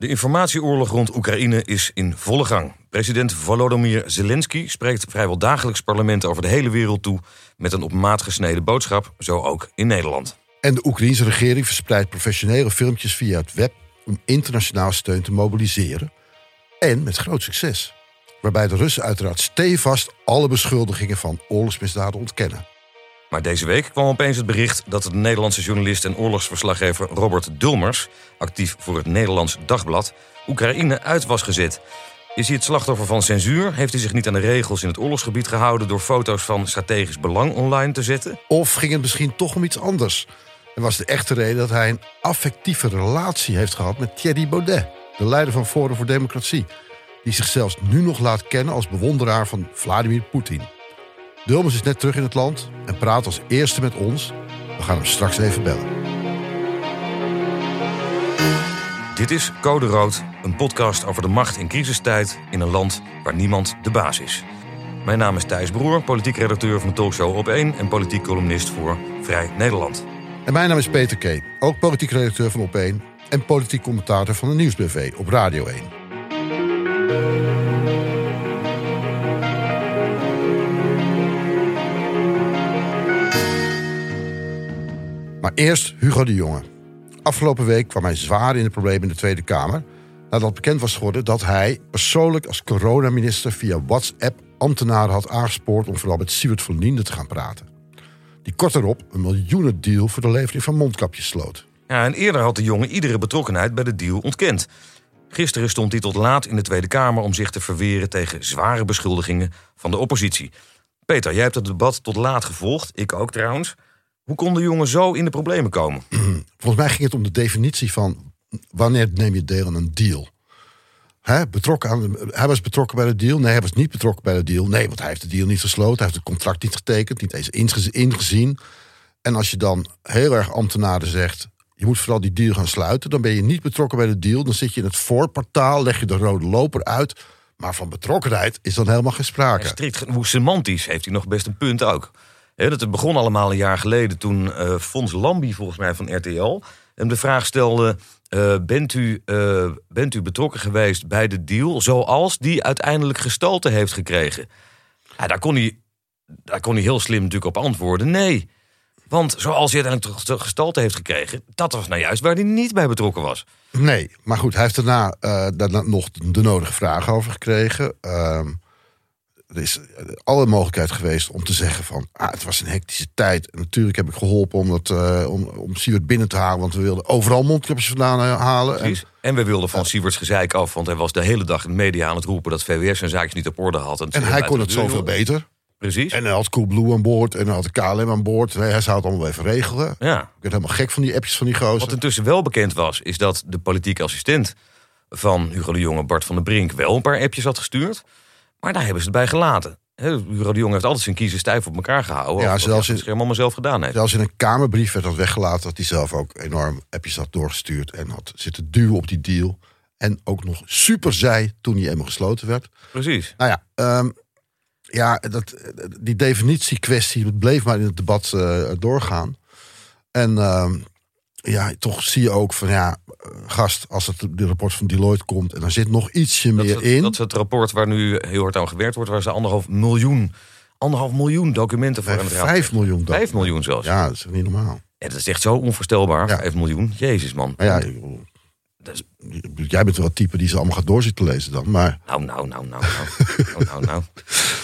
De informatieoorlog rond Oekraïne is in volle gang. President Volodymyr Zelensky spreekt vrijwel dagelijks parlementen over de hele wereld toe met een op maat gesneden boodschap, zo ook in Nederland. En de Oekraïnse regering verspreidt professionele filmpjes via het web om internationaal steun te mobiliseren. En met groot succes. Waarbij de Russen uiteraard stevast alle beschuldigingen van oorlogsmisdaden ontkennen. Maar deze week kwam opeens het bericht dat de Nederlandse journalist en oorlogsverslaggever Robert Dulmers, actief voor het Nederlands Dagblad, Oekraïne uit was gezet. Is hij het slachtoffer van censuur? Heeft hij zich niet aan de regels in het oorlogsgebied gehouden door foto's van strategisch belang online te zetten? Of ging het misschien toch om iets anders? En was de echte reden dat hij een affectieve relatie heeft gehad met Thierry Baudet, de leider van Forum voor Democratie, die zich zelfs nu nog laat kennen als bewonderaar van Vladimir Poetin. Dulmers is net terug in het land en praat als eerste met ons. We gaan hem straks even bellen. Dit is Code Rood, een podcast over de macht in crisistijd in een land waar niemand de baas is. Mijn naam is Thijs Broer, politiek redacteur van de talkshow Op 1 en politiek columnist voor Vrij Nederland. En mijn naam is Peter K., ook politiek redacteur van Op 1 en politiek commentator van de Nieuwsbv op Radio 1. Maar eerst Hugo de Jonge. Afgelopen week kwam hij zwaar in de problemen in de Tweede Kamer. Nadat bekend was geworden dat hij persoonlijk als coronaminister via WhatsApp ambtenaren had aangespoord om vooral met Siewert van te gaan praten. Die kort daarop een miljoenen deal voor de levering van mondkapjes sloot. Ja, en eerder had de jongen iedere betrokkenheid bij de deal ontkend. Gisteren stond hij tot laat in de Tweede Kamer om zich te verweren tegen zware beschuldigingen van de oppositie. Peter, jij hebt het debat tot laat gevolgd, ik ook trouwens. Hoe kon de jongen zo in de problemen komen? Volgens mij ging het om de definitie van wanneer neem je deel aan een deal. Hè, betrokken aan, hij was betrokken bij de deal. Nee, hij was niet betrokken bij de deal. Nee, want hij heeft de deal niet gesloten. Hij heeft het contract niet getekend, niet eens inge- ingezien. En als je dan heel erg ambtenaren zegt... je moet vooral die deal gaan sluiten... dan ben je niet betrokken bij de deal. Dan zit je in het voorportaal, leg je de rode loper uit... maar van betrokkenheid is dan helemaal geen sprake. En strikt genoeg semantisch heeft hij nog best een punt ook. Dat het begon allemaal een jaar geleden toen eh Fons Lambi, volgens mij van RTL, hem de vraag stelde: eh, bent, u, eh, bent u betrokken geweest bij de deal zoals die uiteindelijk gestalte heeft gekregen? Ja, daar, kon hij, daar kon hij heel slim natuurlijk op antwoorden: nee. Want zoals hij uiteindelijk gestalte heeft gekregen, dat was nou juist waar hij niet bij betrokken was. Nee, maar goed, hij heeft daarna, daarna nog de nodige vragen over gekregen. Ehm, er is eh, alle mogelijkheid geweest om te zeggen van... Ah, het was een hectische tijd. En natuurlijk heb ik geholpen om, dat, eh, om, om Siewert binnen te halen... want we wilden overal mondkapjes vandaan eh, halen. En, Precies. En we wilden van Sieverts gezeik af, want hij was de hele dag in de media aan het roepen dat VWS zijn zaakjes niet op orde had. en hij kon het zoveel beter. Precies. En hij had Coolblue aan boord en hij had KLM aan boord. Nee, hij zou het allemaal even regelen. ja. Ik werd helemaal gek van die appjes van die gozer. Wat intussen wel bekend was, is dat de politieke assistent van Hugo de Jonge, Bart van der Brink, wel een paar appjes had gestuurd. Maar daar hebben ze het bij gelaten. Hugo de Jonge heeft altijd zijn kiezen stijf op elkaar gehouden. Ja, zelfs hij in- allemaal zelf gedaan heeft. Zelfs in een kamerbrief werd dat weggelaten... dat hij zelf ook enorm appjes had doorgestuurd... en had zitten duwen op die deal. En ook nog super zei toen hij eenmaal gesloten werd. Precies. Nou ja, ehm, ja dat, die definitiekwestie bleef maar in het debat eh, doorgaan. En ehm, ja, toch zie je ook van ja, eh, gast, als het de rapport van Deloitte komt en er zit nog ietsje Dat meer het, in. dat is het rapport waar nu heel hard aan gewerkt wordt, waar ze anderhalf miljoen, anderhalf miljoen documenten voor het raad. Vijf miljoen. Vijf miljoen zelfs. Ja. Ja, dat is niet normaal. dat is echt zo onvoorstelbaar. Ja. Vijf miljoen. Jezus man. Maar ja, jij bent wel het type die ze allemaal gaat doorzitten lezen dan. Maar Nou, nou, nou, nou, nou. nou, nou, nou.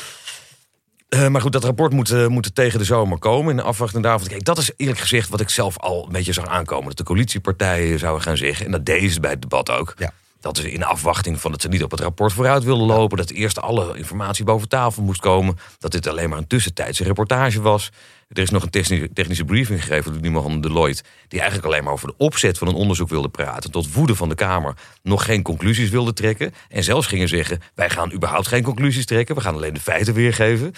Eh, maar goed, dat rapport moet, moet er tegen de zomer komen. In de afwachting daarvan. Kijk, dat is eerlijk gezegd wat ik zelf al een beetje zag aankomen. Dat de coalitiepartijen zouden gaan zeggen. En dat deden ze bij het debat ook. Ja. Dat ze in afwachting van dat ze niet op het rapport vooruit wilden lopen. Dat eerst alle informatie boven tafel moest komen. Dat dit alleen maar een tussentijdse reportage was. Er is nog een technische, briefing gegeven door iemand van Deloitte. Die eigenlijk alleen maar over de opzet van een onderzoek wilde praten. Tot woede van de Kamer nog geen conclusies wilde trekken. En zelfs gingen zeggen: wij gaan überhaupt geen conclusies trekken. We gaan alleen de feiten weergeven.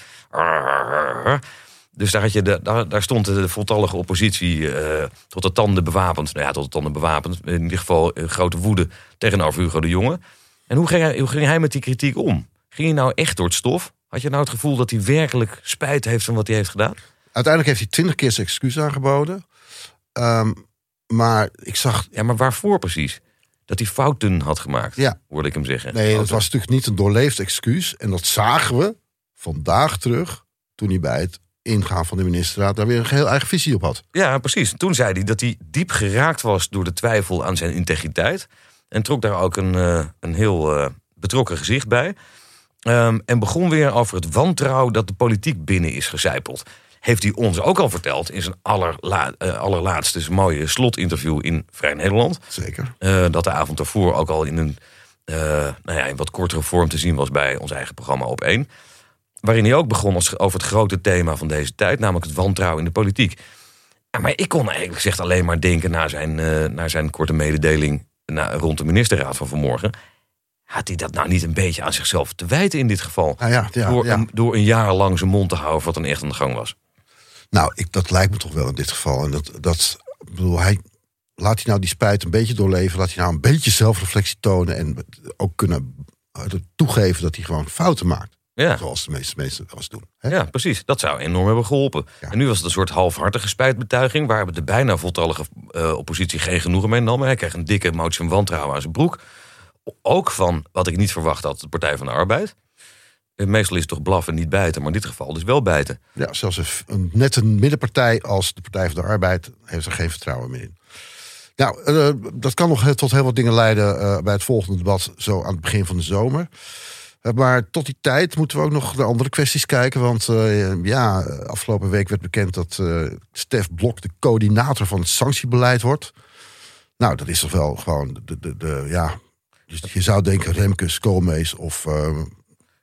Dus daar, had je daar, daar stond de voltallige oppositie eh, tot de tanden bewapend. Nou ja, tot de tanden bewapend. In ieder geval eh, grote woede tegenover Hugo de Jonge. En hoe ging, hij, hoe ging hij met die kritiek om? Ging hij nou echt door het stof? Had je nou het gevoel dat hij werkelijk spijt heeft van wat hij heeft gedaan? Uiteindelijk heeft hij twintig keer zijn excuus aangeboden. Ehm, maar ik zag Ja, maar waarvoor precies? dat hij fouten had gemaakt. Ja. Hoorde ik hem zeggen. Nee, dat was natuurlijk niet een doorleefd excuus. En dat zagen we vandaag terug toen hij bij het ingaan van de ministerraad daar weer een geheel eigen visie op had. Ja, precies. Toen zei hij dat hij diep geraakt was door de twijfel aan zijn integriteit. En trok daar ook een, eh, een heel eh, betrokken gezicht bij. Ehm, en begon weer over het wantrouwen dat de politiek binnen is gecijpeld. Heeft hij ons ook al verteld in zijn allerla eh, allerlaatste mooie slotinterview in Vrij Nederland. Zeker. Eh, dat de avond daarvoor ook al in een eh, nou ja, in wat kortere vorm te zien was bij ons eigen programma op 1. Waarin hij ook begon als, over het grote thema van deze tijd, namelijk het wantrouwen in de politiek. Ja, maar ik kon eigenlijk gezegd alleen maar denken naar zijn, naar zijn korte mededeling na, rond de ministerraad van vanmorgen. Had hij dat nou niet een beetje aan zichzelf te wijten in dit geval? Nou ja, ja, door, ja. Een, door een jaar lang zijn mond te houden wat dan echt aan de gang was. Nou, ik, dat lijkt me toch wel in dit geval. En dat, dat bedoel, hij, laat hij nou die spijt een beetje doorleven. Laat hij nou een beetje zelfreflectie tonen. En ook kunnen eh, toegeven dat hij gewoon fouten maakt. Ja. Zoals de meeste mensen wel eens doen. Hè? Ja, precies. Dat zou enorm hebben geholpen. Ja. En nu was het een soort halfhartige spijtbetuiging... waar de bijna voltallige eh, oppositie geen genoegen mee nam. Hij kreeg een dikke motie van wantrouwen aan zijn broek. Ook van, wat ik niet verwacht had, de Partij van de Arbeid. Eh, Meestal is het toch blaffen niet bijten, maar in dit geval dus wel bijten. Ja, zelfs een, net een middenpartij als de Partij van de Arbeid heeft er geen vertrouwen meer in. Nou, eh, dat kan nog tot heel wat dingen leiden eh, bij het volgende debat, zo aan het begin van de zomer. Maar tot die tijd moeten we ook nog naar andere kwesties kijken. Want ja, afgelopen week werd bekend dat Stef Blok de coördinator van het sanctiebeleid wordt. Nou, dat is toch wel gewoon de, de, de ja. Dus je zou denken Remkes, Koolmees of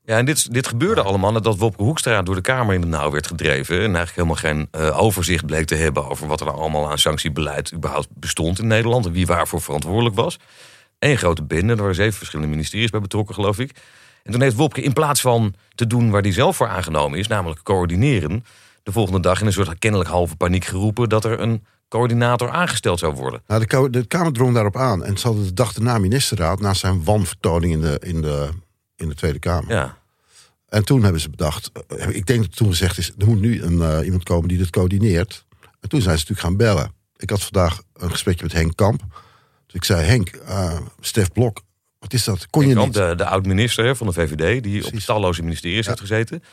Ja, en dit, dit gebeurde allemaal nadat Wopke Hoekstra door de Kamer in de nauw werd gedreven. En eigenlijk helemaal geen eh, overzicht bleek te hebben over wat er nou allemaal aan sanctiebeleid überhaupt bestond in Nederland. En wie waarvoor verantwoordelijk was. Eén grote bende, er waren zeven verschillende ministeries bij betrokken, geloof ik. En toen heeft Wopke in plaats van te doen waar hij zelf voor aangenomen is, namelijk coördineren, de volgende dag in een soort kennelijk halve paniek geroepen dat er een coördinator aangesteld zou worden. Nou, de, Kamer drong daarop aan. En ze hadden de dag daarna ministerraad... na zijn wanvertoning in de, in de, in de Tweede Kamer. Ja, En toen hebben ze bedacht... eh, ik denk dat toen gezegd is... er moet nu een, eh, iemand komen die dit coördineert. En toen zijn ze natuurlijk gaan bellen. Ik had vandaag een gesprekje met Henk Kamp. Dus ik zei, Henk, eh Stef Blok, wat is dat? Kon je Kamp, niet? de, de oud-minister van de VVD, die op talloze ministeries heeft gezeten.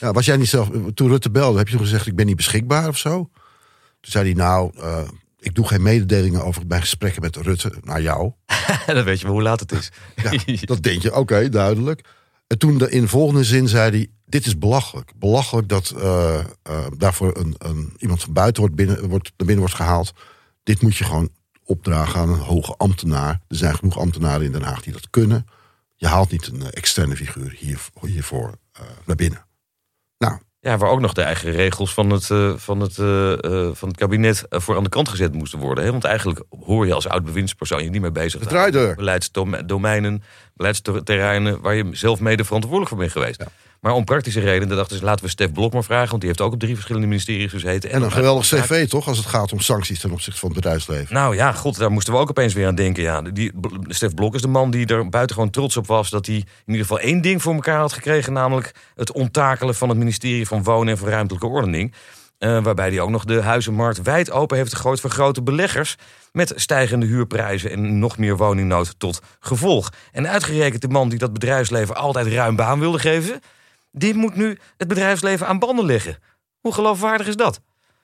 Ja, was jij niet zelf... Toen Rutte belde, heb je toen gezegd... ik ben niet beschikbaar of zo? Toen zei hij, nou... ik doe geen mededelingen over mijn gesprekken met Rutte naar jou. dan weet je wel hoe laat het is. Ja, dat denk je, oké, duidelijk. En toen de, in de volgende zin zei hij: Dit is belachelijk. Belachelijk dat eh, eh, daarvoor een, een, iemand van buiten wordt binnen, wordt, naar binnen wordt gehaald. Dit moet je gewoon opdragen aan een hoge ambtenaar. Er zijn genoeg ambtenaren in Den Haag die dat kunnen. Je haalt niet een eh, externe figuur hier, hiervoor naar binnen. Nou, Ja, waar ook nog de eigen regels van het, eh, van het, eh, eh, van het kabinet voor aan de kant gezet moesten worden. Hè? Want eigenlijk hoor je als oud bewindspersoon je niet meer bezig draaideur. beleidsdomeinen, beleidsterreinen waar je zelf mede verantwoordelijk voor bent geweest. Ja. Maar om praktische redenen dachten ze, laten we Stef Blok maar vragen, want die heeft ook op drie verschillende ministeries gezeten. En een geweldig cv toch, als het gaat om sancties ten opzichte van het bedrijfsleven. Nou ja, god, daar moesten we ook opeens weer aan denken. Ja, die, Stef Blok is de man die er buitengewoon trots op was... dat hij in ieder geval één ding voor elkaar had gekregen... namelijk het onttakelen van het ministerie van Wonen en van Ruimtelijke Ordening. Eh, waarbij hij ook nog de huizenmarkt wijd open heeft gegooid... voor grote beleggers met stijgende huurprijzen... en nog meer woningnood tot gevolg. En uitgerekend de man die dat bedrijfsleven altijd ruim baan wilde geven... die moet nu het bedrijfsleven aan banden leggen. Hoe geloofwaardig is dat?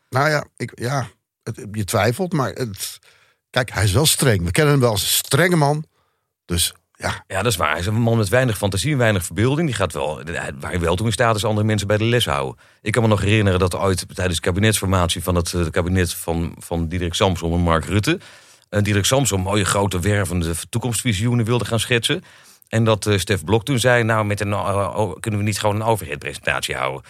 Nou ja, ik, ja het, je twijfelt, maar het, kijk, hij is wel streng. We kennen hem wel als een strenge man. Dus ja, Ja, dat is waar. Hij is een man met weinig fantasie en weinig verbeelding. Die gaat wel, waar hij wel toe in staat is andere mensen bij de les houden. Ik kan me nog herinneren dat ooit tijdens de kabinetsformatie van het eh, kabinet van, van Diederik Samsom en Mark Rutte. Uh, Diederik Samsom mooie grote wervende toekomstvisioenen wilde gaan schetsen. En dat eh, Stef Blok toen zei, nou met een, eh, kunnen we niet gewoon een overheadpresentatie houden.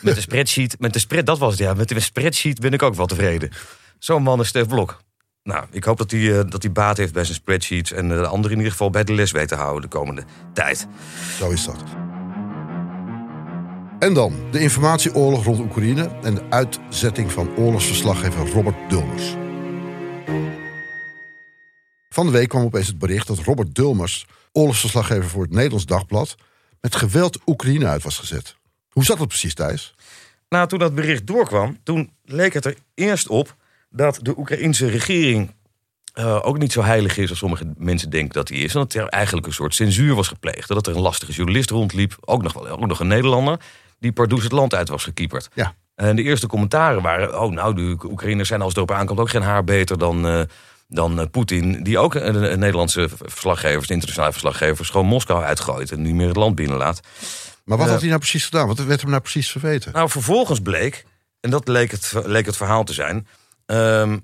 Met de spreadsheet, met de spread, dat was het ja, met de spreadsheet ben ik ook wel tevreden. Zo'n man is Stef Blok. Nou, ik hoop dat hij, eh, dat hij baat heeft bij zijn spreadsheets... en de anderen in ieder geval bij de les weet te houden de komende tijd. zo is dat. En dan de informatieoorlog rond Oekraïne en de uitzetting van oorlogsverslaggever Robert Dulmers. Van de week kwam opeens het bericht dat Robert Dulmers, oorlogsverslaggever voor het Nederlands Dagblad, met geweld Oekraïne uit was gezet. Hoe zat dat precies, Thijs? Nou, toen dat bericht doorkwam, toen leek het er eerst op... dat de Oekraïnse regering eh, ook niet zo heilig is als sommige mensen denken dat hij is. En dat er eigenlijk een soort censuur was gepleegd. Dat er een lastige journalist rondliep, ook nog, wel, ook nog een Nederlander, die pardoes het land uit was gekieperd. Ja. En de eerste commentaren waren: oh, nou, de Oekraïners zijn als het erop aankomt ook geen haar beter dan, eh, dan eh, Poetin. Die ook een Nederlandse verslaggevers, internationale verslaggevers, gewoon Moskou uitgooit en niet meer het land binnenlaat. Maar wat Eh, had hij nou precies gedaan? Wat werd hem nou precies verweten? Nou, vervolgens bleek, en dat leek het, leek het verhaal te zijn, ehm,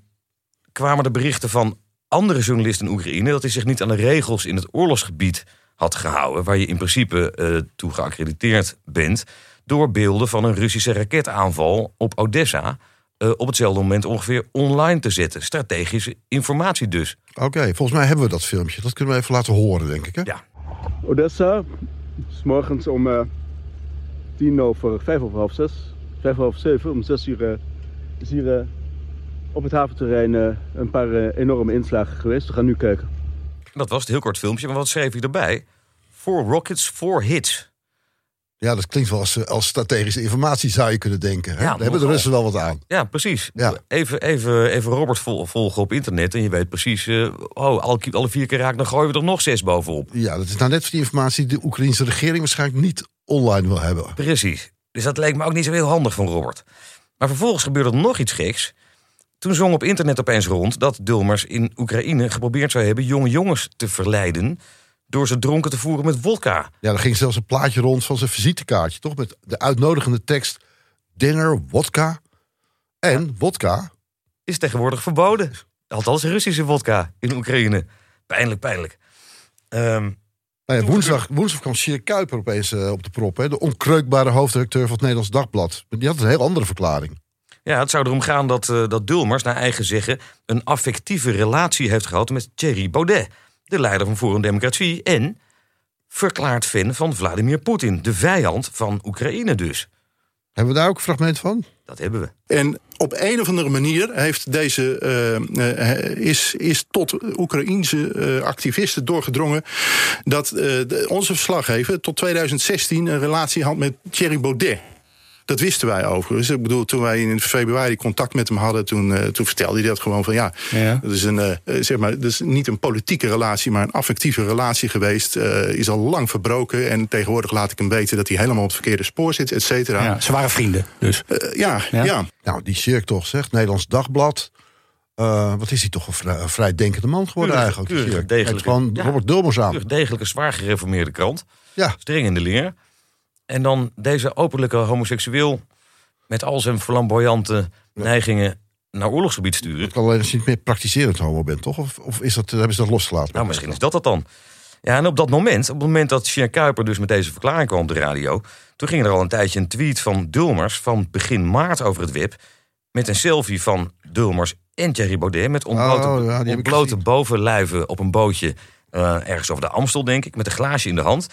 kwamen de berichten van andere journalisten in Oekraïne dat hij zich niet aan de regels in het oorlogsgebied had gehouden, waar je in principe eh, toe geaccrediteerd bent, door beelden van een Russische raketaanval op Odessa eh, op hetzelfde moment ongeveer online te zetten. Strategische informatie dus. Oké, volgens mij hebben we dat filmpje. Dat kunnen we even laten horen, denk ik. Hè? Ja. Odessa, s morgens om eh, tien over vijf over half zes, vijf over zeven, om zes uur eh, is hier eh, op het haventerrein eh, een paar enorme inslagen geweest. We gaan nu kijken. Dat was het heel kort filmpje, maar wat schreef hij erbij? Four rockets, four hits. Ja, dat klinkt wel als, eh, als strategische informatie, zou je kunnen denken. Hè? Ja, Daar hebben de. Russen wel wat aan. Ja, precies. Ja. Even, even, even Robert vol- volgen op internet en je weet precies... eh, oh, alle, alle vier keer raakt, dan gooien we er nog zes bovenop. Ja, dat is nou net die informatie die de Oekraïnse regering waarschijnlijk niet online wil hebben. Precies. Dus dat leek me ook niet zo heel handig van Robert. Maar vervolgens gebeurde er nog iets geks. Toen zong op internet opeens rond dat Dulmers in Oekraïne geprobeerd zou hebben... jonge jongens te verleiden door ze dronken te voeren met wodka. Ja, er ging zelfs een plaatje rond van zijn visitekaartje, toch? Met de uitnodigende tekst: dinner, wodka. En wodka. Is tegenwoordig verboden. Althans Russische wodka in Oekraïne. Pijnlijk, pijnlijk. Ehm, Nou ja, woensdag, woensdag kwam Sjeer Kuiper opeens eh, op de prop. Hè? De onkreukbare hoofdredacteur van het Nederlands Dagblad. Die had een heel andere verklaring. Ja, het zou erom gaan dat, eh, dat Dulmers, naar eigen zeggen, een affectieve relatie heeft gehad met Thierry Baudet, de leider van Forum Democratie en verklaard fan van Vladimir Poetin, de vijand van Oekraïne dus. Hebben we daar ook een fragment van? Dat hebben we. En op een of andere manier heeft deze, eh, eh, is, is tot Oekraïense eh, activisten doorgedrongen dat eh, de- onze verslaggever tot 2016 een relatie had met Thierry Baudet. Dat wisten wij overigens. Ik bedoel, toen wij in februari contact met hem hadden, toen, eh, toen vertelde hij dat gewoon van ja, Ja. dat is een, eh, eh, zeg maar, dat is niet een politieke relatie, maar een affectieve relatie geweest. eh, is al lang verbroken en tegenwoordig laat ik hem weten dat hij helemaal op het verkeerde spoor zit, et cetera. Ja, ze waren vrienden, dus. Ja, Ja? ja. Nou, die toch zegt, Nederlands Dagblad. Eh, wat is hij toch een vrij, een vrij denkende man geworden eigenlijk. degelijke. Gewoon Ja. Robert Dulmers aan. Een degelijke, zwaar gereformeerde krant. Ja, Streng in de leer. En dan deze openlijke homoseksueel met al zijn flamboyante neigingen naar oorlogsgebied sturen. het kan alleen als je niet meer praktiserend homo bent, toch? Of, of is dat, hebben ze dat losgelaten? Nou, misschien is dat het dan. Ja, en op dat moment, op het moment dat Sjeer Kuiper dus met deze verklaring kwam op de radio... toen ging er al een tijdje een tweet van Dulmers van begin maart over het web... met een selfie van Dulmers en Thierry Baudet... met ontblote, Oh, ja, ontblote bovenlijven op een bootje... eh, ergens over de Amstel, denk ik, met een glaasje in de hand...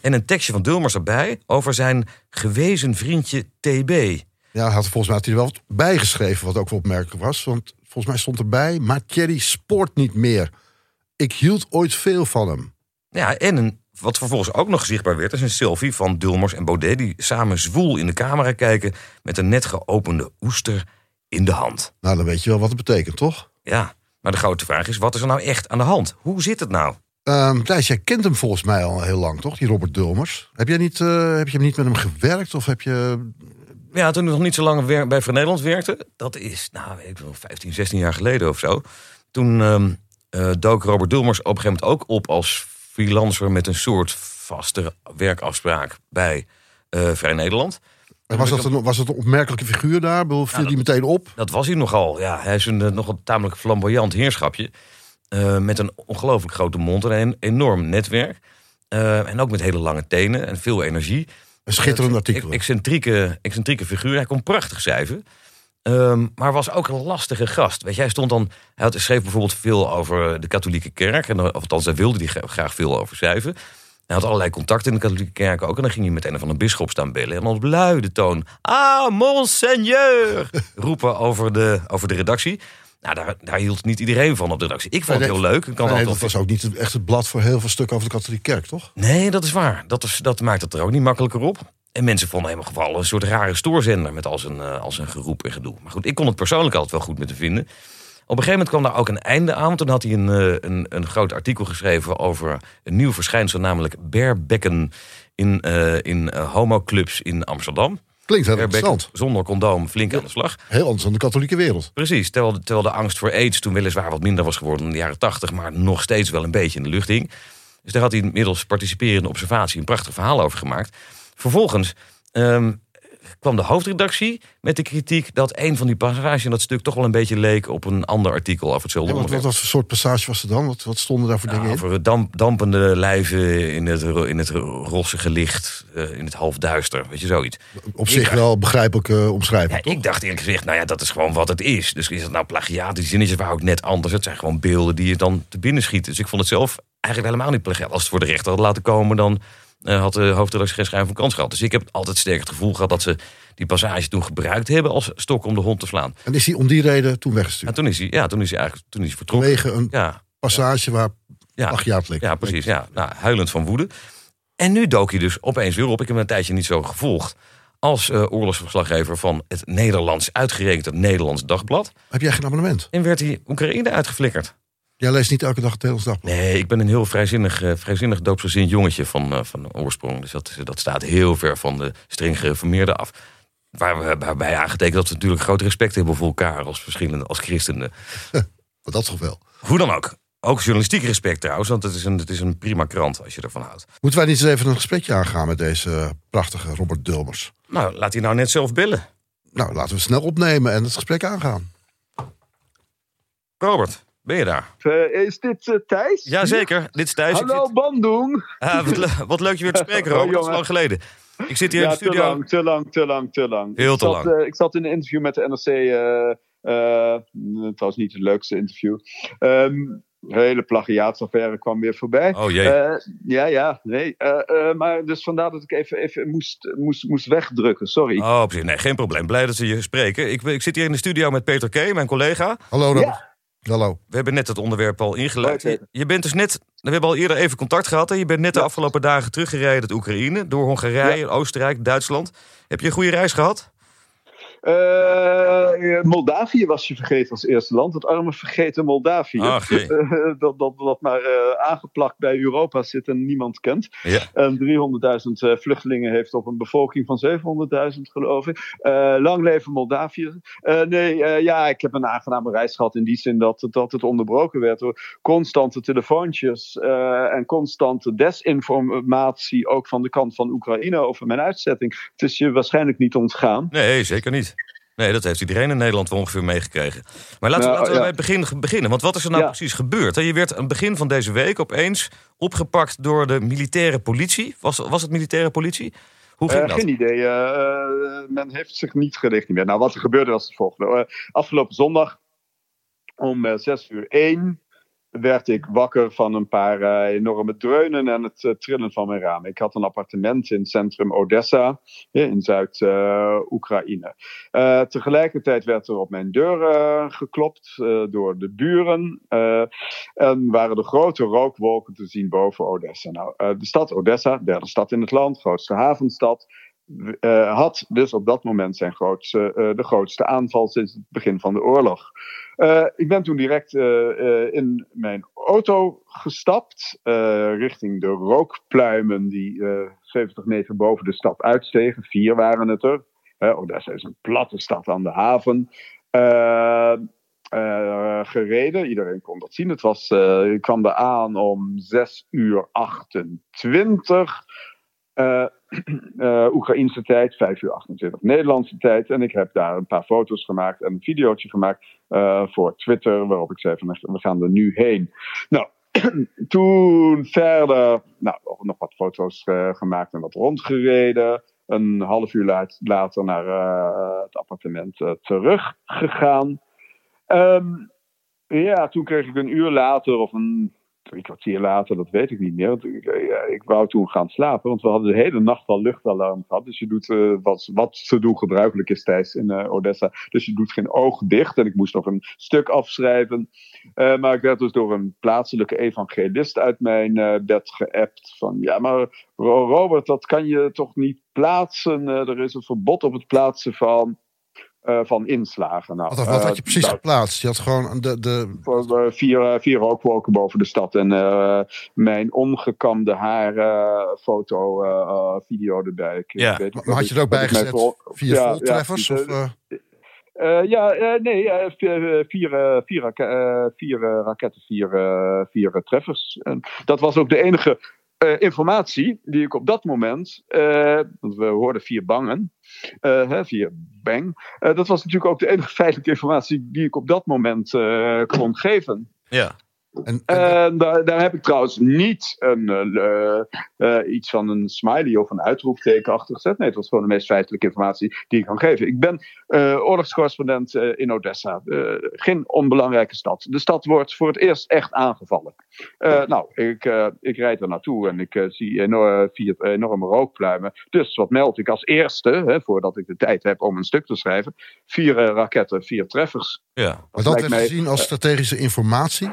en een tekstje van Dulmers erbij over zijn gewezen vriendje TB. Ja, hij had, volgens mij had hij er wel wat bijgeschreven, wat ook wel opmerkelijk was. Want volgens mij stond erbij, maar Thierry sport niet meer. Ik hield ooit veel van hem. Ja, en een, wat vervolgens ook nog zichtbaar werd... is een selfie van Dulmers en Baudet... die samen zwoel in de camera kijken... met een net geopende oester in de hand. Nou, dan weet je wel wat het betekent, toch? Ja, maar de grote vraag is, wat is er nou echt aan de hand? Hoe zit het nou? Ehm Thijs, jij kent hem volgens mij al heel lang, toch? Die Robert Dulmers. Heb jij niet, eh, heb je hem niet met hem gewerkt? Of heb je... Ja, toen ik nog niet zo lang bij Vrij Nederland werkte... dat is, nou, weet ik wel, 15, 16 jaar geleden of zo... toen ehm, eh, dook Robert Dulmers op een gegeven moment ook op... als freelancer met een soort vaste werkafspraak bij eh, Vrij Nederland... Was dat, een, was dat een opmerkelijke figuur daar? Viel die meteen op? Dat was hij nogal. Ja, hij is een nogal tamelijk flamboyant heerschapje. Eh, met een ongelooflijk grote mond en een enorm netwerk. Eh, en ook met hele lange tenen en veel energie. Een schitterend Eh, artikel. ex- Excentrieke, excentrieke figuur. Hij kon prachtig schrijven. Ehm, maar was ook een lastige gast. Weet je, hij stond dan. Hij had, schreef bijvoorbeeld veel over de katholieke kerk. En, althans, daar wilde hij gra- graag veel over schrijven. Hij had allerlei contacten in de katholieke kerk ook. En dan ging hij met een of andere bisschop staan bellen. En op luide toon. Ah, monseigneur! roepen over de, over de redactie. Nou, daar, daar hield niet iedereen van op de redactie. Ik vond het heel leuk. Kan Nee, dat was ook niet echt het blad voor heel veel stukken over de katholieke kerk, toch? Nee, dat is waar. Dat, is, dat maakt het er ook niet makkelijker op. En mensen vonden hem geval een soort rare stoorzender met al zijn, eh, al zijn geroep en gedoe. Maar goed, ik kon het persoonlijk altijd wel goed met hem vinden. Op een gegeven moment kwam daar ook een einde aan. Want toen had hij een, eh, een, een groot artikel geschreven over een nieuw verschijnsel, namelijk barebekken in, uh, in homoclubs in Amsterdam. Klinkt heel Barebekken interessant. zonder condoom, flink aan de slag. Heel anders dan de katholieke wereld. Precies, terwijl, de- terwijl de angst voor aids toen weliswaar wat minder was geworden in de jaren tachtig, maar nog steeds wel een beetje in de lucht hing. Dus daar had hij middels participerende observatie een prachtig verhaal over gemaakt. Vervolgens ehm, kwam de hoofdredactie met de kritiek dat een van die passages in dat stuk toch wel een beetje leek op een ander artikel over hetzelfde Ja, wat, wat, voor soort passage was er dan? Wat, wat stonden daar voor dingen in? over damp, dampende lijven in het, in het rossige licht, eh, in het halfduister, weet je zoiets. Op zich wel begrijpelijke omschrijving. Ja, ik dacht eerlijk gezegd, nou ja, dat is gewoon wat het is. Dus is het nou plagiaat? Die zinnetjes waren ook net anders. Het zijn gewoon beelden die je dan te binnen schiet. Dus ik vond het zelf eigenlijk helemaal niet plagiaat. Als het voor de rechter had laten komen, dan eh, had de hoofdredactie geen schijn van kans gehad. Dus ik heb altijd sterk het gevoel gehad dat ze die passage toen gebruikt hebben als stok om de hond te slaan. En is hij om die reden toen En weggestuurd? toen is hij, ja, toen is hij eigenlijk toen is hij vertrokken. Vanwege een Ja, passage waar ja. plagiaat leek. Ja, precies. Ja. Nou, huilend van woede. En nu dook hij dus opeens weer op. Ik heb hem een tijdje niet zo gevolgd. Als eh, oorlogsverslaggever van het Nederlands, uitgerekend het Nederlands Dagblad. Heb jij geen abonnement? En werd hij Oekraïne uitgeflikkerd. Jij leest niet elke dag het Nederlands Dagblad. Nee, ik ben een heel vrijzinnig, eh, vrijzinnig doopsgezind jongetje van, eh, van oorsprong. Dus dat, dat staat heel ver van de streng gereformeerde af. Waar we, waarbij aangetekend dat we natuurlijk groot respect hebben voor elkaar als verschillende, als christenen. Dat toch wel. Hoe dan ook. Ook journalistiek respect trouwens, want het is, een, het is een prima krant als je ervan houdt. Moeten wij niet eens even een gesprekje aangaan met deze eh, prachtige Robert Dulmers? Nou, laat hij nou net zelf bellen. Nou, laten we snel opnemen en het gesprek aangaan. Robert, ben je daar? Eh, is dit eh, Thijs? Jazeker, dit is Thijs. Hallo zit- Bandung. Ah, wat, le- wat leuk je weer te spreken, Oh, Robert. Dat is lang geleden. Ik zit hier in de te studio. lang, te lang, te lang, te lang. Heel ik te zat, lang. eh, ik zat in een interview met de NRC. eh eh, trouwens niet het leukste interview. Ehm hele plagiaatsaffaire kwam weer voorbij. Oh jee. Eh, ja, ja, nee. eh, eh, maar dus vandaar dat ik even, even moest, moest, moest wegdrukken. Sorry. Oh, precies. Nee, geen probleem. Blij dat ze je spreken. Ik, ik zit hier in de studio met Peter K., mijn collega. Hallo Robert. Hallo. We hebben net het onderwerp al ingeleid. Je, bent dus net, we hebben al eerder even contact gehad. Hè? Je bent net de Ja. afgelopen dagen teruggereden uit Oekraïne, door Hongarije, Oostenrijk, Duitsland. Heb je een goede reis gehad? Eh, Moldavië was je vergeten als eerste land. Het arme vergeten Moldavië. Ach, jee. Eh, dat, dat, dat maar eh, aangeplakt bij Europa zit en niemand kent. Ja. En 300.000 eh, vluchtelingen heeft op een bevolking van 700.000, geloof ik. Lang leven Moldavië. Nee, ja, ik heb een aangename reis gehad in die zin dat, dat het onderbroken werd door constante telefoontjes en constante desinformatie, ook van de kant van Oekraïne over mijn uitzetting. Het is je waarschijnlijk niet ontgaan. Nee, zeker niet. Nee, dat heeft iedereen in Nederland wel ongeveer meegekregen. Maar laten we, Nou, laten we ja. bij het begin beginnen. Want wat is er nou Ja. precies gebeurd? Je werd aan het begin van deze week opeens opgepakt door de militaire politie. Was, was het militaire politie? Hoe ging Eh, dat? geen idee. eh, eh, men heeft zich niet gelegitimeerd. Nou, wat er gebeurde was het volgende. Afgelopen zondag om eh, 6 uur 1 werd ik wakker van een paar eh, enorme dreunen en het eh, trillen van mijn raam. Ik had een appartement in centrum Odessa, eh, in Zuid-Oekraïne. Tegelijkertijd werd er op mijn deur geklopt door de buren. en waren er grote rookwolken te zien boven Odessa. Nou, de stad Odessa, derde stad in het land, grootste havenstad, eh, had dus op dat moment zijn grootste, eh, de grootste aanval sinds het begin van de oorlog. Eh, ik ben toen direct in mijn auto gestapt, richting de rookpluimen die eh 70 meter boven de stad uitstegen. Vier waren het er. Odessa is een platte stad aan de haven. Gereden. Iedereen kon dat zien. Het was, ik kwam er aan om 6 uur 28. Eh eh Oekraïnse tijd, 5 uur 28 Nederlandse tijd. En ik heb daar een paar foto's gemaakt en een videootje gemaakt eh, voor Twitter, waarop ik zei van we gaan er nu heen. Nou, toen verder nou, nog- wat foto's gemaakt en wat rondgereden. Een half uur later naar het appartement teruggegaan. Ehm, ja, toen kreeg ik een uur later of een drie kwartier later, dat weet ik niet meer. Ik, eh, ik wou toen gaan slapen, want we hadden de hele nacht al luchtalarm gehad. Dus je doet eh, wat, wat te doen gebruikelijk is Thijs in eh, Odessa. Dus je doet geen oog dicht. En ik moest nog een stuk afschrijven. Eh, maar ik werd dus door een plaatselijke evangelist uit mijn bed geappt. Van ja, maar Ro- Robert, dat kan je toch niet plaatsen? Er is een verbod op het plaatsen van eh, van inslagen. Nou, Wat, wat had je eh, precies nou, geplaatst? Je had gewoon de, de, voor, eh, vier, vier rookwolken boven de stad. En eh, mijn ongekamde haar, eh, foto, video erbij. Ik, Ja. weet maar had je er ook bij gezet voor- via ja, voltreffers? ja, of, ja, eh, nee, vier, vier, vier, rake- vier raketten, vier, vier treffers. En dat was ook de enige eh, informatie die ik op dat moment, eh, want we hoorden vier bangen, eh, hè, vier bang. Dat was natuurlijk ook de enige feitelijke informatie die ik op dat moment kon geven. Ja. En, en- En daar, daar heb ik trouwens niet een, eh, eh, iets van een smiley of een uitroepteken achter gezet. Nee, het was gewoon de meest feitelijke informatie die ik kan geven. Ik ben eh, oorlogscorrespondent eh, in Odessa. Eh, geen onbelangrijke stad. De stad wordt voor het eerst echt aangevallen. Eh, nou, ik, eh, ik rijd er naartoe en ik eh, zie enorm, vier enorme rookpluimen. Dus wat meld ik als eerste, hè, voordat ik de tijd heb om een stuk te schrijven? Vier eh, raketten, vier treffers. Ja. maar dat werd mij- gezien als strategische informatie.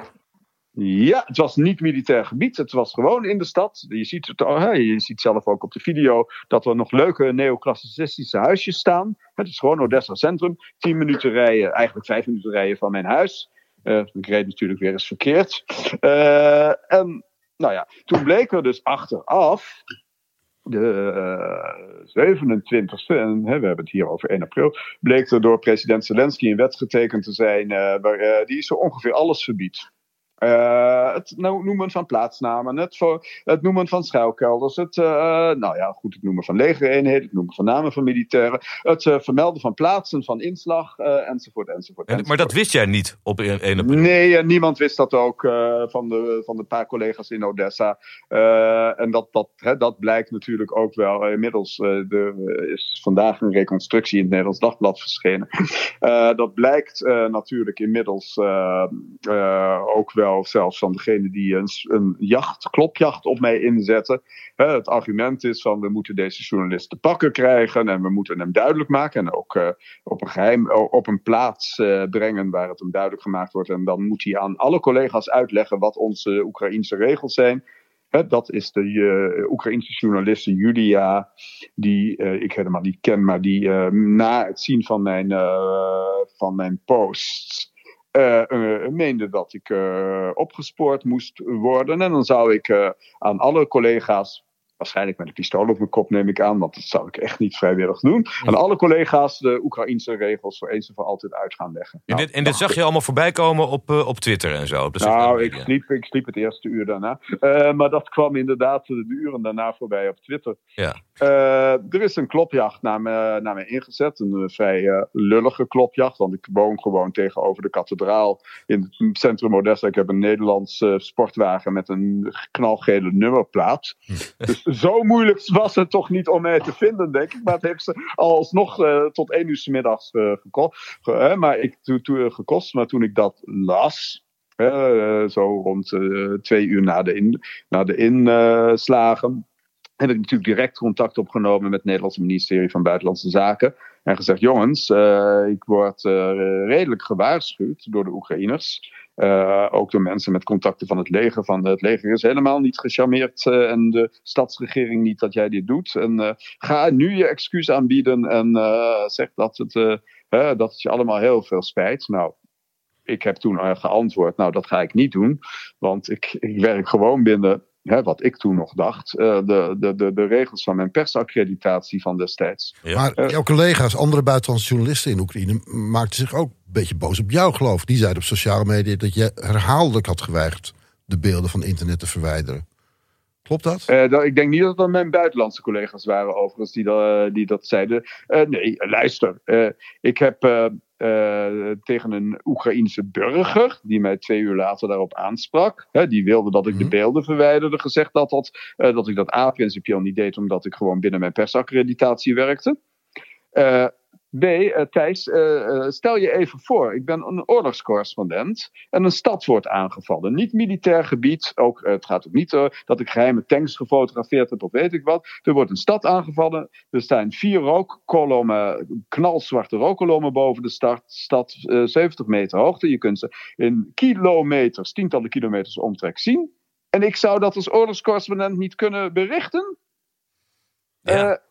Ja, het was niet militair gebied. Het was gewoon in de stad. Je ziet, het, hè, je ziet zelf ook op de video dat er nog leuke neoclassicistische huisjes staan. Het is gewoon Odessa Centrum. Tien minuten rijden, eigenlijk vijf minuten rijden van mijn huis. Eh, ik reed natuurlijk weer eens verkeerd. Eh, en nou ja, toen bleek er dus achteraf de eh, 27e, en hè, we hebben het hier over 1 april, bleek er door president Zelensky een wet getekend te zijn eh, waar, eh, die zo ongeveer alles verbiedt. Eh, het noemen van plaatsnamen, het, voor, het noemen van schuilkelders, het, eh, nou ja, goed, het noemen van legereenheden, het noemen van namen van militairen, het eh, vermelden van plaatsen van inslag, enzovoort, enzovoort. En, maar dat wist jij niet op 1 april? Nee, niemand wist dat ook van, de, van de paar collega's in Odessa. En dat, dat, hè, dat blijkt natuurlijk ook wel. Inmiddels er is vandaag een reconstructie in het Nederlands Dagblad verschenen. Dat blijkt natuurlijk inmiddels ook wel zelfs van degene die een, een jacht, klopjacht op mij inzetten. Het argument is van we moeten deze journalist te pakken krijgen en we moeten hem duidelijk maken. En ook eh, op een geheim op een plaats eh, brengen waar het hem duidelijk gemaakt wordt. En dan moet hij aan alle collega's uitleggen wat onze Oekraïnse regels zijn. Dat is de eh, Oekraïnse journaliste Julia, die ik helemaal niet ken, maar die na het zien van mijn, van mijn posts. Eh, eh, meende dat ik eh, opgespoord moest worden. En dan zou ik aan alle collega's Waarschijnlijk met een pistool op mijn kop neem ik aan, want dat zou ik echt niet vrijwillig doen. Aan alle collega's de Oekraïnse regels voor eens en voor altijd uit gaan leggen. En dit, en dit zag je allemaal voorbij komen op, eh, op Twitter en zo? op nou, ik sliep, ik sliep het eerste uur daarna. Eh, maar dat kwam inderdaad de uren daarna voorbij op Twitter. Ja. Eh, er is een klopjacht naar me, naar me ingezet. Een vrij lullige klopjacht. Want ik woon gewoon tegenover de kathedraal in het centrum Odessa. Ik heb een Nederlandse sportwagen met een knalgele nummerplaat. Dus zo moeilijk was het toch niet om mij te vinden, denk ik. Maar het heeft ze alsnog eh, tot één uur 's middags eh, geko- ge- hè, maar ik, to, to- gekost. Maar toen ik dat las, eh, zo rond eh, twee uur na de, in, na de inslagen, heb ik natuurlijk direct contact opgenomen met het Nederlandse ministerie van Buitenlandse Zaken. En gezegd: jongens, eh, ik word eh, redelijk gewaarschuwd door de Oekraïners. Eh, ook door mensen met contacten van het leger. Van het leger is helemaal niet gecharmeerd. eh, en de stadsregering niet dat jij dit doet. En eh, ga nu je excuus aanbieden. En zeg dat het, dat het je allemaal heel veel spijt. Nou, ik heb toen geantwoord: Nou, dat ga ik niet doen. Want ik, ik werk gewoon binnen. Hè, wat ik toen nog dacht, eh, de, de, de, de regels van mijn persaccreditatie van destijds. Ja. Maar jouw collega's, andere buitenlandse journalisten in Oekraïne, maakten zich ook een beetje boos op jou, geloof ik. Die zeiden op sociale media dat je herhaaldelijk had geweigerd de beelden van internet te verwijderen. Klopt dat? Eh, dat, ik denk niet dat dat mijn buitenlandse collega's waren, overigens, die, dat- die dat zeiden. Eh, nee, luister. eh, ik heb eh, tegen een Oekraïense burger, die mij twee uur later daarop aansprak, die wilde dat ik de Mhm. beelden verwijderde, gezegd dat, dat, eh, dat ik dat A, principieel niet deed, omdat ik gewoon binnen mijn persaccreditatie werkte. Eh, B, eh, Thijs, eh, eh, stel je even voor, ik ben een oorlogscorrespondent en een stad wordt aangevallen. Niet militair gebied, ook, het gaat ook niet dat ik geheime tanks gefotografeerd heb of weet ik wat. Er wordt een stad aangevallen, er staan vier rookkolommen, knalzwarte rookkolommen boven de stad, stad eh, 70 meter hoogte. Je kunt ze in kilometers, tientallen kilometers omtrek zien. En ik zou dat als oorlogscorrespondent niet kunnen berichten? Ja.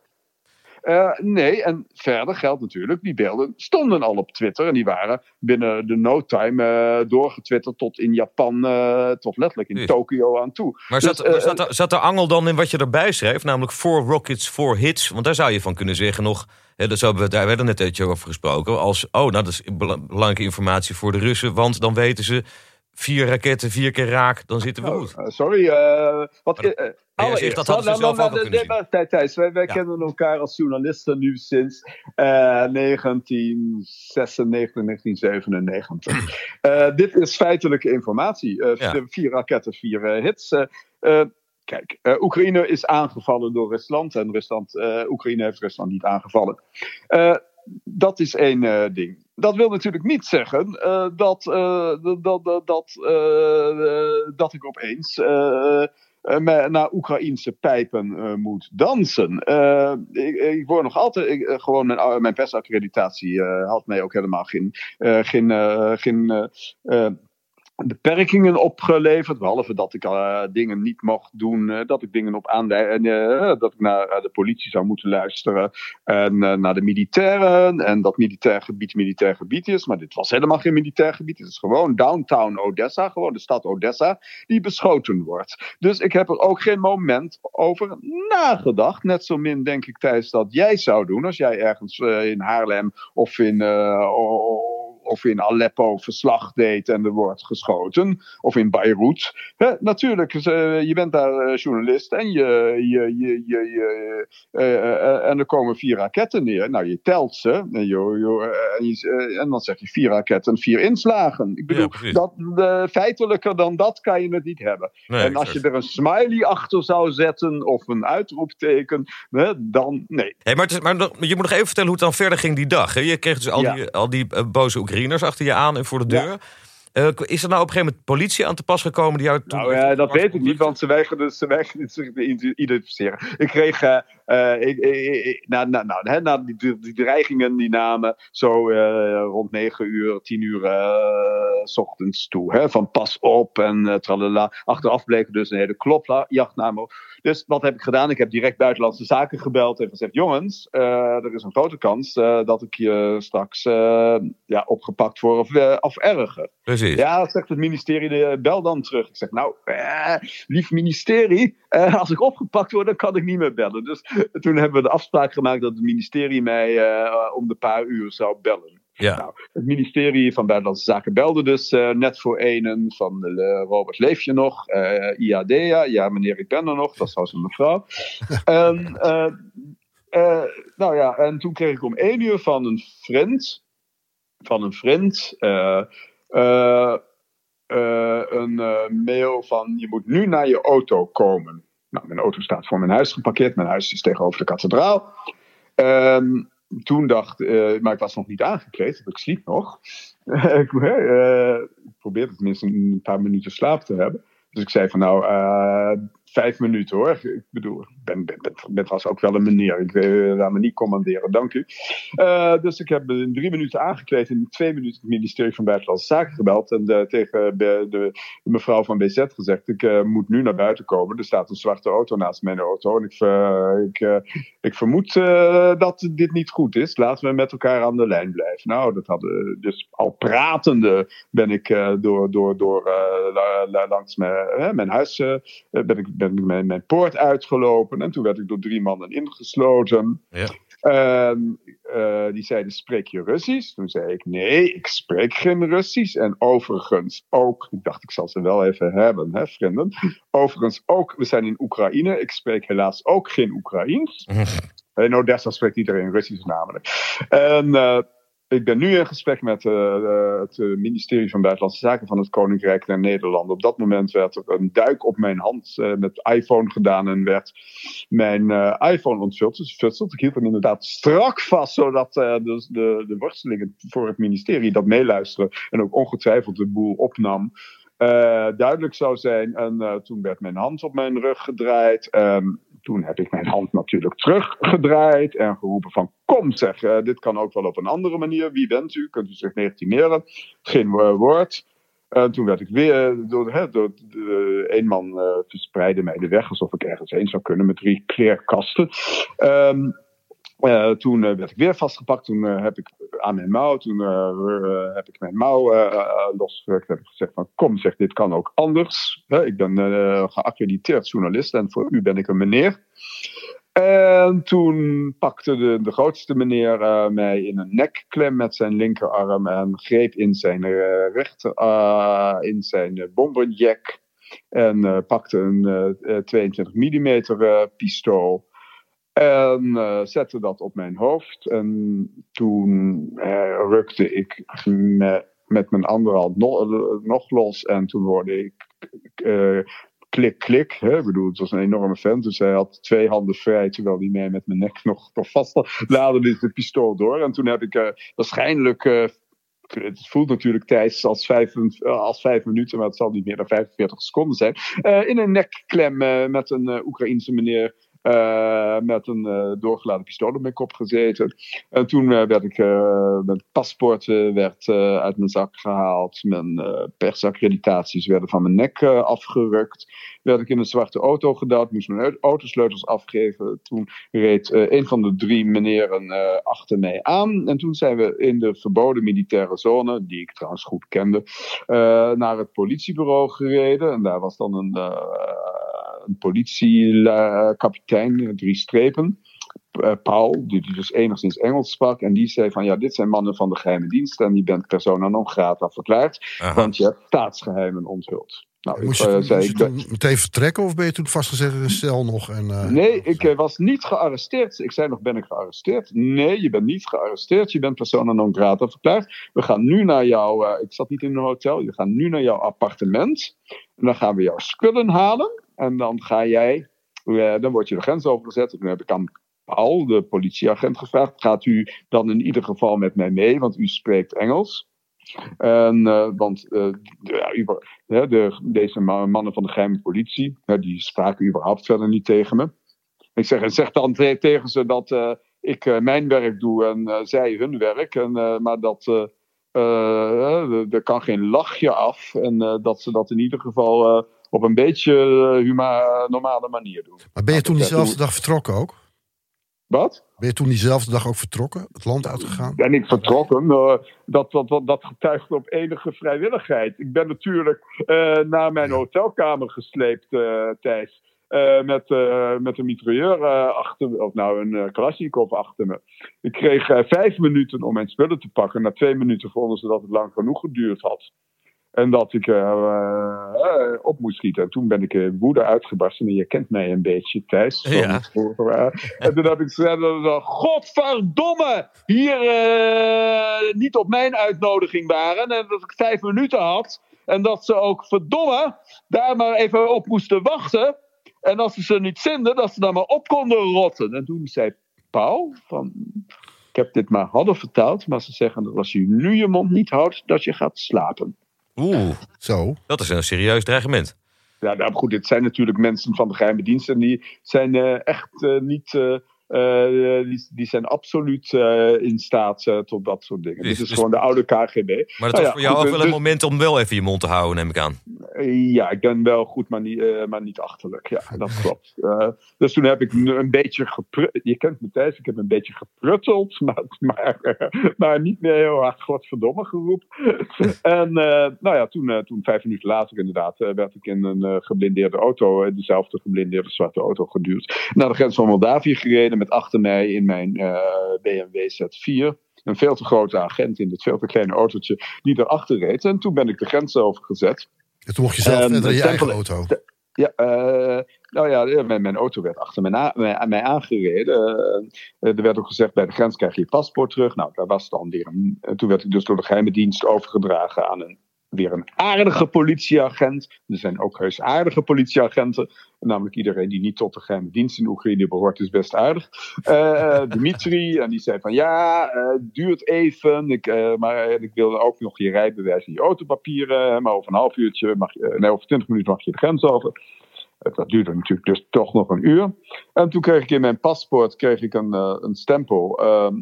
Eh, Uh, nee, en verder geldt natuurlijk, die beelden stonden al op Twitter. En die waren binnen de no time uh, doorgetwitterd tot in Japan, uh, tot letterlijk in Tokio aan toe. Maar zat, dus, zat, er, zat er angel dan in wat je erbij schreef? Namelijk voor Rockets, voor hits? Want daar zou je van kunnen zeggen nog... Hè, dus we, daar werden net een over gesproken. Als, oh, nou, dat is belangrijke informatie voor de Russen. Want dan weten ze, vier raketten, vier keer raak, dan zitten we oh, goed. sorry, wat... Maar, ja, zegt, dat hadden ze zelf ook kunnen Thijs, wij, wij ja. kennen elkaar als journalisten nu sinds uh, 1996, 1997. uh, dit is feitelijke informatie. Uh, ja. Vier raketten, vier hits. kijk, Oekraïne is aangevallen door Rusland. En Rusland, Oekraïne heeft Rusland niet aangevallen. dat is één ding. Dat wil natuurlijk niet zeggen dat, dat, dat, dat, dat ik opeens naar Oekraïnse pijpen moet dansen. Ik, ik, word nog altijd, gewoon mijn, mijn persaccreditatie had mij ook helemaal geen, geen, geen beperkingen opgeleverd. Behalve dat ik uh, dingen niet mocht doen. Uh, dat ik dingen op aanleiding. Uh, dat ik naar de politie zou moeten luisteren. En naar de militairen. En dat militair gebied militair gebied is. Maar dit was helemaal geen militair gebied. Het is gewoon downtown Odessa. Gewoon de stad Odessa. Die beschoten wordt. Dus ik heb er ook geen moment over nagedacht. Net zo min denk ik Thijs dat jij zou doen. Als jij ergens in Haarlem of in of in Aleppo verslag deed en er wordt geschoten. Of in Beirut. natuurlijk, eh, je bent daar eh, journalist en, je, je, je, je, uh, en er komen vier raketten neer. Nou, je telt ze en, je, en, dan zeg je vier raketten, vier inslagen. Ik bedoel, dat, feitelijker dan dat kan je het niet hebben. en als je er een smiley achter zou zetten of een uitroepteken, dan nee. Hey, maar, het is, maar je moet nog even vertellen hoe het dan verder ging die dag. Hè? Je kreeg dus al die, al die boze Oekraïners Oekraïners achter je aan en voor de deur. Uh, is er nou op een gegeven moment politie aan te pas gekomen die jou toen... Nou ja, dat weet ik niet, want ze weigerden, ze weigerden zich te identificeren. Ik kreeg, uh, uh, na, na, nou, hè, na die, die, dreigingen die namen zo rond 9 uur, 10 uur s ochtends toe. Hè, van pas op en tralala. Achteraf bleek dus een hele klopjacht. Dus wat heb ik gedaan? Ik heb direct buitenlandse zaken gebeld en gezegd: jongens, er is een grote kans dat ik je straks ja, opgepakt word of, of erger. Precies. Ja, zegt het ministerie, bel dan terug. Ik zeg, nou, eh, lief ministerie, eh, als ik opgepakt word, dan kan ik niet meer bellen. Dus toen hebben we de afspraak gemaakt dat het ministerie mij uh, om de paar uur zou bellen. Ja. Nou, het ministerie van Buitenlandse Zaken belde dus uh, net voor enen van uh, Robert, leef je nog? Uh, IADEA, ja meneer, ik ben er nog. Dat was een mevrouw. en, nou ja, en toen kreeg ik om één uur van een vriend, van een vriend, uh, een uh, mail van je moet nu naar je auto komen. Nou, mijn auto staat voor mijn huis geparkeerd. Mijn huis is tegenover de kathedraal. Ehm, toen dacht ik, maar ik was nog niet aangekleed, ik sliep nog. ik probeerde tenminste een paar minuten slaap te hebben. Dus ik zei van nou, vijf minuten hoor. Ik bedoel, ik ben, ben, ben, was ook wel een meneer. Ik uh, me niet commanderen, dank u. Uh, dus ik heb in drie minuten aangekleed. In twee minuten het ministerie van Buitenlandse Zaken gebeld. En de, tegen de, de, mevrouw van BZ gezegd: Ik moet nu naar buiten komen. Er staat een zwarte auto naast mijn auto. En ik, ik, ik vermoed dat dit niet goed is. Laten we met elkaar aan de lijn blijven. Nou, dat hadden dus al pratende ben ik door, door, door langs mijn, mijn huis ben ik ben ik mijn, mijn poort uitgelopen en toen werd ik door drie mannen ingesloten. Ja. En uh, die zeiden: Spreek je Russisch? Toen zei ik: Nee, ik spreek geen Russisch. En overigens ook, ik dacht ik zal ze wel even hebben, hè, vrienden. Overigens ook, we zijn in Oekraïne. Ik spreek helaas ook geen Oekraïens. in Odessa spreekt iedereen Russisch namelijk. En uh, ik ben nu in gesprek met uh, het ministerie van Buitenlandse Zaken van het Koninkrijk der Nederlanden. Op dat moment werd er een duik op mijn hand met iPhone gedaan en werd mijn uh, iPhone ontfutseld. Ik hield hem inderdaad strak vast, zodat dus de, de worstelingen voor het ministerie dat meeluisteren en ook ongetwijfeld de boel opnam. duidelijk zou zijn. En toen werd mijn hand op mijn rug gedraaid. Um, toen heb ik mijn hand natuurlijk teruggedraaid en geroepen van kom zeg, uh, dit kan ook wel op een andere manier. Wie bent u? Kunt u zich legitimeren? Geen uh, woord. En toen werd ik weer door, hè, door een man verspreidde mij de weg alsof ik ergens heen zou kunnen met drie kleerkasten. Um, Uh, toen uh, werd ik weer vastgepakt. Toen uh, heb ik aan mijn mouw, toen heb ik mijn mouw losgewerkt. Heb gezegd van kom, zeg dit kan ook anders. ik ben geaccrediteerd journalist en voor u ben ik een meneer. En toen pakte de, de grootste meneer mij in een nekklem met zijn linkerarm en greep in zijn rechter, in zijn bomberjack. En pakte een 22 mm pistool. En uh, zette dat op mijn hoofd. En toen uh, rukte ik me, met mijn andere hand nog, nog, los. En toen hoorde ik klik, klik. Hè? Ik bedoel, het was een enorme vent. Dus hij had twee handen vrij, terwijl hij mij met mijn nek nog, nog vast had. Dit de pistool door. En toen heb ik waarschijnlijk het voelt natuurlijk Thijs als vijf, als vijf minuten, maar het zal niet meer dan 45 seconden zijn. In een nekklem met een Oekraïense meneer uh, met een uh, doorgeladen pistool op mijn kop gezeten. En toen uh, werd ik, mijn paspoort werd uit mijn zak gehaald. Mijn persaccreditaties werden van mijn nek afgerukt. Werd ik in een zwarte auto gedouwd, moest mijn autosleutels afgeven. Toen reed een van de drie meneren achter mij aan. En toen zijn we in de verboden militaire zone, die ik trouwens goed kende, naar het politiebureau gereden. En daar was dan een een politiekapitein, drie strepen. Uh, Paul, die, die, dus enigszins Engels sprak. En die zei van ja, dit zijn mannen van de geheime dienst. En je bent persona non grata verklaard. Want je hebt staatsgeheimen onthuld. Nou, moest je, zei, ik, meteen vertrekken of ben je toen vastgezet in een cel nog? En, uh, nee, ik was niet gearresteerd. Ik zei nog, ben ik gearresteerd? Nee, je bent niet gearresteerd. Je bent persona non grata verklaard. We gaan nu naar jouw, ik zat niet in een hotel, je gaat nu naar jouw appartement. En dan gaan we jouw spullen halen. En dan ga jij, dan word je de grens overgezet. En toen heb ik aan Paul, de politieagent, gevraagd: gaat u dan in ieder geval met mij mee, want u spreekt Engels? En, uh, want uh, de, deze mannen van de geheime politie, die spraken überhaupt verder niet tegen me. Ik zeg, zeg dan te, tegen ze dat uh, ik mijn werk doe en zij hun werk. En, maar dat er kan geen lachje af. En dat ze dat in ieder geval op een beetje huma, normale manier doen. Maar ben je toen diezelfde dag vertrokken ook? Wat? Ben je toen diezelfde dag ook vertrokken, het land uitgegaan? Ben ik vertrokken? Uh, dat, dat, dat, dat getuigt op enige vrijwilligheid. Ik ben natuurlijk uh, naar mijn ja. hotelkamer gesleept, uh, Thijs. met, met een mitrailleur achter me, of nou een Kalashnikov achter me. Ik kreeg vijf minuten om mijn spullen te pakken. Na twee minuten vonden ze dat het lang genoeg geduurd had. En dat ik uh, uh, op moest schieten. En toen ben ik in woede uitgebarsten. En je kent mij een beetje, Thijs. Ja. en toen heb ik gezegd: Godverdomme! Hier niet op mijn uitnodiging waren. En dat ik vijf minuten had. En dat ze ook, verdomme, daar maar even op moesten wachten. En als ze ze niet vinden, dat ze daar maar op konden rotten. En toen zei Paul: van, Ik heb dit maar hadden vertaald. Maar ze zeggen dat als je nu je mond niet houdt, dat je gaat slapen. Oeh, zo. Dat is een serieus dreigement. Ja, nou goed, dit zijn natuurlijk mensen van de geheime diensten. Die zijn uh, echt uh, niet. Uh, die, die, zijn absoluut in staat tot dat soort dingen. Dus, Dit is dus, gewoon de oude KGB. Maar dat nou was ja, voor jou ook wel dus, een moment om wel even je mond te houden, neem ik aan. Ja, ik ben wel goed, maar niet, maar niet achterlijk. Ja, dat klopt. dus toen heb ik een beetje geprut. Je kent me thuis, ik heb een beetje geprutteld, maar, maar, maar niet meer heel hard godverdomme geroepen. en nou ja, toen, toen vijf minuten later inderdaad, werd ik in een geblindeerde auto, dezelfde geblindeerde zwarte auto, geduwd. Naar de grens van Moldavië gereden met achter mij in mijn uh, BMW Z4 een veel te grote agent in dit veel te kleine autootje die erachter reed. En toen ben ik de grens overgezet. En toen mocht je zelf verder in je eigen auto. Ja, uh, nou ja, mijn, mijn, auto werd achter mij, na, mij, mij aangereden. Uh, er werd ook gezegd, bij de grens krijg je je paspoort terug. Nou, daar was dan weer een, toen werd ik dus door de geheime dienst overgedragen aan een weer een aardige politieagent. Er zijn ook heus aardige politieagenten. Namelijk iedereen die niet tot de geheime dienst in Oekraïne behoort, is best aardig. Uh, Dimitri, en die zei van ja, uh, duurt even. Ik, uh, maar ik wil ook nog je rijbewijs en je autopapieren. Maar over een half uurtje, mag je, nee, over twintig minuten mag je de grens over. Dat duurde natuurlijk dus toch nog een uur. En toen kreeg ik in mijn paspoort kreeg ik een, een stempel ehm,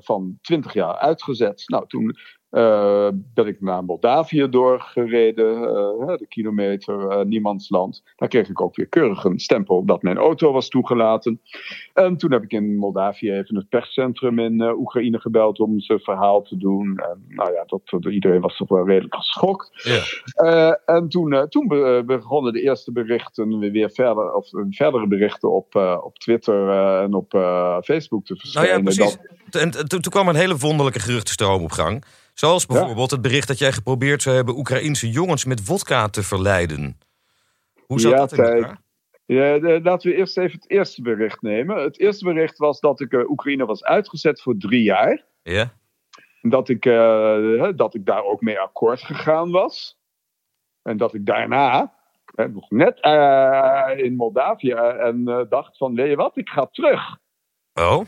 van 20 jaar uitgezet. Nou, toen Uh, ben ik naar Moldavië doorgereden, uh, de kilometer uh, niemandsland. Daar kreeg ik ook weer keurig een stempel dat mijn auto was toegelaten. En toen heb ik in Moldavië even het perscentrum in Oekraïne gebeld om zijn verhaal te doen. En, nou ja, dat, iedereen was toch wel redelijk geschokt. Yeah. en toen, toen begonnen de eerste berichten weer verder, of verdere berichten op, op Twitter en op Facebook te verschijnen. Nou ja, precies. En toen kwam een hele wonderlijke geruchtenstroom op gang. Zoals bijvoorbeeld het bericht dat jij geprobeerd zou hebben Oekraïnse jongens met vodka te verleiden. Hoe zat dat in elkaar? Ja, laten we eerst even het eerste bericht nemen. Het eerste bericht was dat ik uh, Oekraïne was uitgezet voor drie jaar. Ja. Dat ik, uh, dat ik daar ook mee akkoord gegaan was. En dat ik daarna, nog net uh, in Moldavië, en dacht van, weet je wat, ik ga terug. Oh?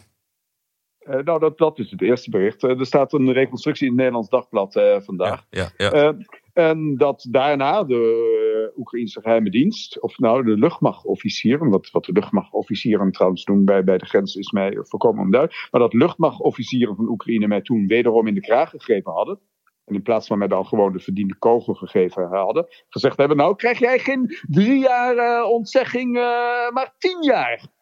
Uh, nou, dat, dat is het eerste bericht. Uh, er staat een reconstructie in het Nederlands Dagblad uh, vandaag. Ja, ja, ja. en dat daarna de Oekraïnse geheime dienst, of nou de luchtmachtofficieren, wat, wat de luchtmachtofficieren trouwens doen bij, bij de grens is mij volkomen onduidelijk, maar dat luchtmachtofficieren van Oekraïne mij toen wederom in de kraag gegrepen hadden. En in plaats van mij dan gewoon de verdiende kogel gegeven hadden, gezegd hebben: Nou, krijg jij geen drie jaar ontzegging, maar tien jaar.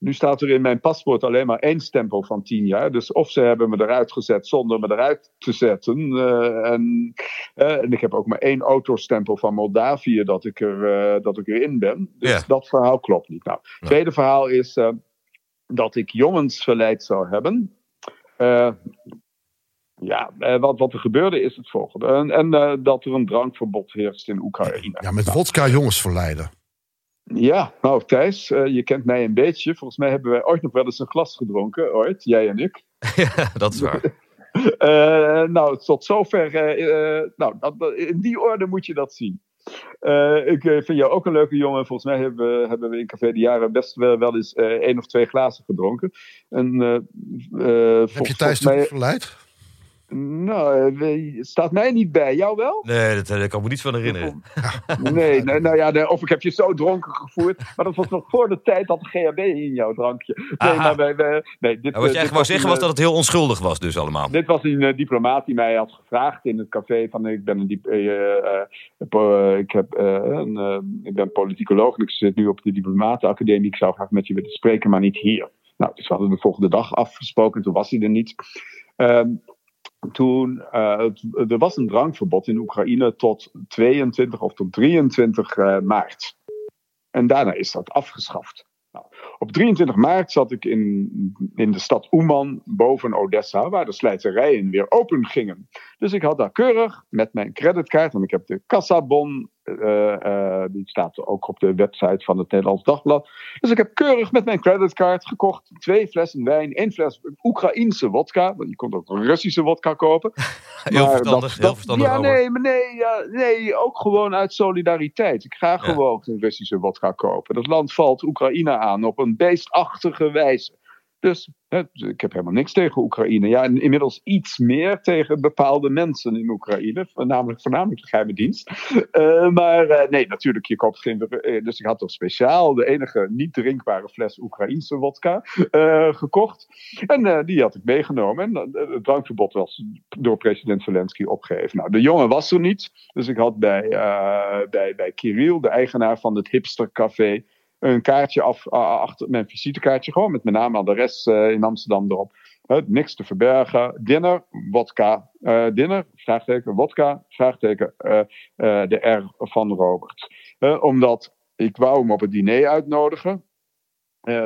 Nu staat er in mijn paspoort alleen maar één stempel van tien jaar. Dus of ze hebben me eruit gezet zonder me eruit te zetten. Uh, en, uh, en, ik heb ook maar één autostempel van Moldavië dat ik, er, uh, dat ik erin ben. Dus yeah. dat verhaal klopt niet. Nou, het tweede verhaal is dat ik jongens verleid zou hebben. ja, wat, wat er gebeurde is het volgende. En, en dat er een drankverbod heerst in Oekraïne. Ja, met vodka jongens verleiden. Ja, nou Thijs, uh, je kent mij een beetje. Volgens mij hebben wij ooit nog wel eens een glas gedronken, ooit, jij en ik. ja, dat is waar. uh, nou, tot zover. Uh, nou, dat, in die orde moet je dat zien. ik vind jou ook een leuke jongen. Volgens mij hebben we, hebben we in Café de Jaren best wel, wel eens één of twee glazen gedronken. En, Heb je Thijs mij... verleid? Nou, eh, staat mij niet bij. Jou wel? Nee, dat, daar kan ik me niet van herinneren. nee, nee, nou ja, of ik heb je zo dronken gevoerd. Maar dat was nog voor de tijd dat de GHB in jouw drankje. Nee, maar wij, wij, nee, dit, nou, wat jij wou zeggen was dat het heel onschuldig was dus allemaal. Dit was een uh, diplomaat die mij had gevraagd in het café. Van, ik ben, een diep, uh, ik, heb, een, ik ben politicoloog en ik zit nu op de diplomatenacademie. Ik zou graag met je willen spreken, maar niet hier. Nou, dus we hadden de volgende dag afgesproken. Toen was hij er niet. Ehm, toen, uh, er was een drankverbod in Oekraïne tot 22 of tot 23 uh, eh, maart. En daarna is dat afgeschaft. Nou, op 23 maart zat ik in, in de stad Oeman boven Odessa, waar de slijterijen weer open gingen. Dus ik had daar keurig met mijn creditkaart, en ik heb de kassabon die staat ook op de website van het Nederlands Dagblad. Dus ik heb keurig met mijn creditcard gekocht twee flessen wijn, één fles Oekraïense wodka. Want je kon ook Russische wodka kopen. heel maar verstandig, dat, heel verstandig. Ja, nee, maar nee, ja, nee, ook gewoon uit solidariteit. Ik ga gewoon een Russische wodka kopen. Dat land valt Oekraïne aan op een beestachtige wijze. Dus hè, ik heb helemaal niks tegen Oekraïne. Ja, inmiddels iets meer tegen bepaalde mensen in Oekraïne. Namelijk voornamelijk de geheime dienst. Uh, maar uh, nee, natuurlijk, je koopt geen... Uh, dus ik had toch speciaal de enige niet drinkbare fles Oekraïense wodka gekocht. En die had ik meegenomen. En het drankverbod was door president Zelensky opgegeven. Nou, de jongen was er niet. Dus ik had bij, bij, bij Kirill, de eigenaar van het hipstercafé een kaartje af, achter mijn visitekaartje, gewoon met mijn naam en adres uh, in Amsterdam erop. Niks te verbergen. Dinner, wodka. Uh, dinner, vraagteken, wodka, vraagteken, de R van Robert. omdat ik wou hem op het diner uitnodigen.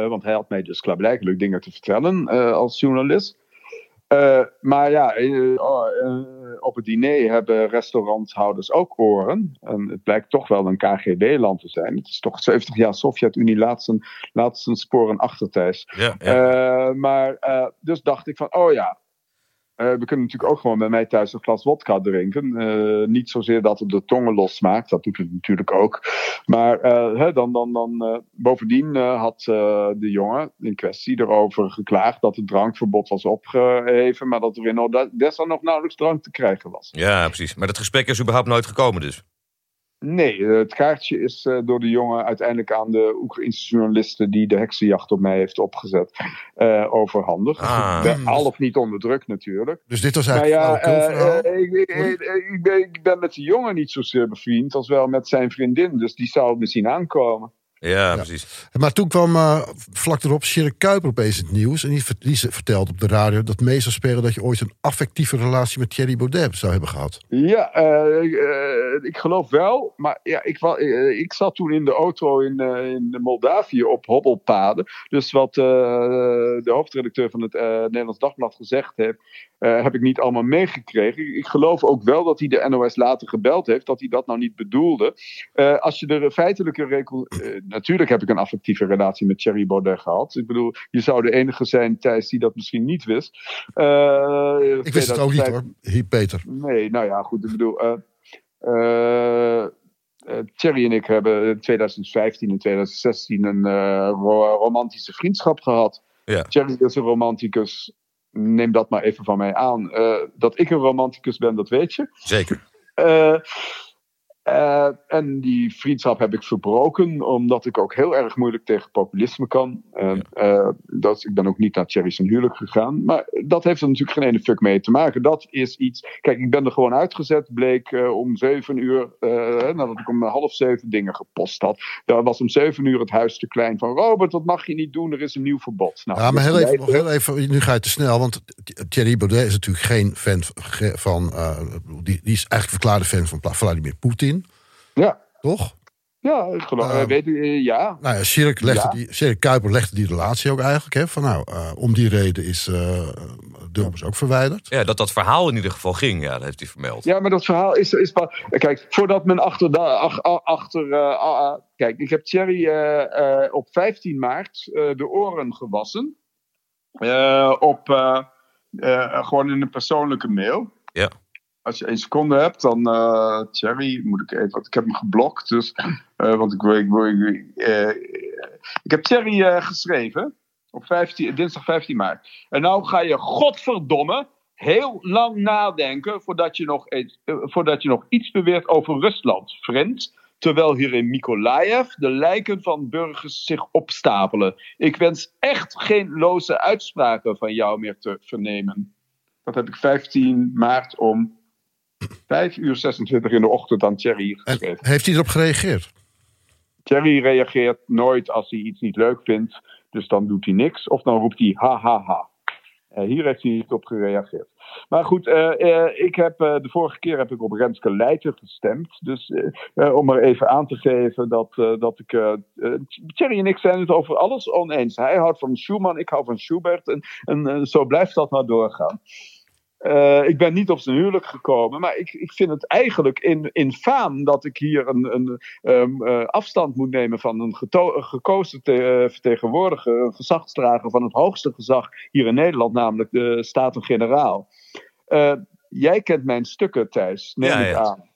want hij had mij dus klaarblijkelijk dingen te vertellen als journalist. Maar ja, uh, op het diner hebben restauranthouders ook oren. En het blijkt toch wel een KGB-land te zijn. Het is toch 70 jaar Sovjet-Unie, laat zijn, laat zijn sporen achter, Thijs. Ja, ja. maar dus dacht ik van, oh ja, uh, we kunnen natuurlijk ook gewoon bij mij thuis een glas wodka drinken. Uh, niet zozeer dat het de tongen losmaakt, dat doet het natuurlijk ook. Maar uh, hè, dan, dan, dan, bovendien had de jongen in kwestie erover geklaagd dat het drankverbod was opgeheven, maar dat er in Odessa nog nauwelijks drank te krijgen was. Ja, precies. Maar dat gesprek is überhaupt nooit gekomen dus? Nee, het kaartje is uh, door de jongen uiteindelijk aan de Oekraïnse journalisten die de heksenjacht op mij heeft opgezet uh, overhandigd. Ah. Al of niet onder druk natuurlijk. Dus dit was Maar eigenlijk ja, eh, ik, ik, ik- ik ben, ik ben met de jongen niet zozeer bevriend als wel met zijn vriendin. Dus die zou het misschien aankomen. Ja, precies. Maar toen kwam eh, vlak erop Sjerk Kuiper opeens het nieuws. En die, die vertelde op de radio dat mee zou spelen dat je ooit een affectieve relatie met Thierry Baudet zou hebben gehad. Ja, eh, ik, eh, ik geloof wel. Maar ja, ik, ik zat toen in de auto in, eh, in Moldavië op hobbelpaden. Dus wat eh, de hoofdredacteur van het eh, Nederlands Dagblad gezegd heeft, eh, heb ik niet allemaal meegekregen. Ik, geloof ook wel dat hij de NOS later gebeld heeft, dat hij dat nou niet bedoelde. Eh, als je de feitelijke natuurlijk heb ik een affectieve relatie met Thierry Baudet gehad. Ik bedoel, je zou de enige zijn, Thijs, die dat misschien niet wist. Eh, Ik wist het ook niet 2005 hoor, hier Peter. Nee, nou ja, goed. Ik bedoel, eh, eh, eh, Thierry en ik hebben in 2015 en 2016 een eh, ro- romantische vriendschap gehad. Ja. Thierry is een romanticus. Neem dat maar even van mij aan. Eh, dat ik een romanticus ben, dat weet je. Zeker. Eh, en die vriendschap heb ik verbroken, omdat ik ook heel erg moeilijk tegen populisme kan. Eh, dat, ik ben ook niet naar Thierry zijn huwelijk gegaan. Maar dat heeft er natuurlijk geen ene fuck mee te maken. Dat is iets. Kijk, ik ben er gewoon uitgezet. Bleek eh, om zeven uur, nadat ik om half zeven dingen gepost had. Daar was om zeven uur het huis te klein van Robert, dat mag je niet doen, er is een nieuw verbod. Nou, Ja, maar heel even, nog heel even, nu ga je te snel, want Thierry Baudet is natuurlijk geen fan van, die, die is eigenlijk verklaarde fan van Vladimir Poetin, Ja, toch? ja, ik geloof, Eh, eh, weet u, eh, ja. Nou ja, Sjerk, legde Ja. die, Sjerk Kuiper legde die relatie ook eigenlijk. Hè, van nou, eh, om die reden is eh Dilbers ook verwijderd. Ja, dat dat verhaal in ieder geval ging, ja, dat heeft hij vermeld. Ja, maar dat verhaal is. is pas- kijk, voordat men achter. Ach- ach- achter kijk, ik heb Thierry eh, eh, op 15 maart eh, de oren gewassen. Eh, op, gewoon in een persoonlijke mail. Ja. Als je één seconde hebt, dan. eh Thierry, moet ik even. Ik heb hem geblokt. Dus, eh, want ik, ik, ik, eh, ik heb Thierry geschreven. Op 15, dinsdag 15 maart. En nou ga je, godverdomme, heel lang nadenken voordat je nog, iets- eh, voordat je nog iets beweert over Rusland, vriend. Terwijl hier in Mykolaiv de lijken van burgers zich opstapelen. Ik wens echt geen loze uitspraken van jou meer te vernemen. Dat heb ik 15 maart om 5 uur 26 in de ochtend aan Thierry En geschreven. heeft hij erop gereageerd? Thierry reageert nooit als hij iets niet leuk vindt. Dus dan doet hij niks. Of dan roept hij ha ha ha. Eh, hier heeft hij niet op gereageerd. Maar goed, eh, eh, ik heb, de vorige keer heb ik op Renske Leijten gestemd. Dus om maar even aan te geven dat, dat ik... Thierry en ik zijn het over alles oneens. Hij houdt van Schumann, ik hou van Schubert. En, en zo blijft dat maar doorgaan. Eh, ik ben niet op zijn huwelijk gekomen, maar ik, ik vind het eigenlijk in, infaam dat ik hier een, een ehm, eh, afstand moet nemen van een gekozen te- eh, vertegenwoordiger, een gezagsdrager van het hoogste gezag hier in Nederland, namelijk de Staten-Generaal. Jij kent mijn stukken, Thijs, neem Ja, ik ja. aan.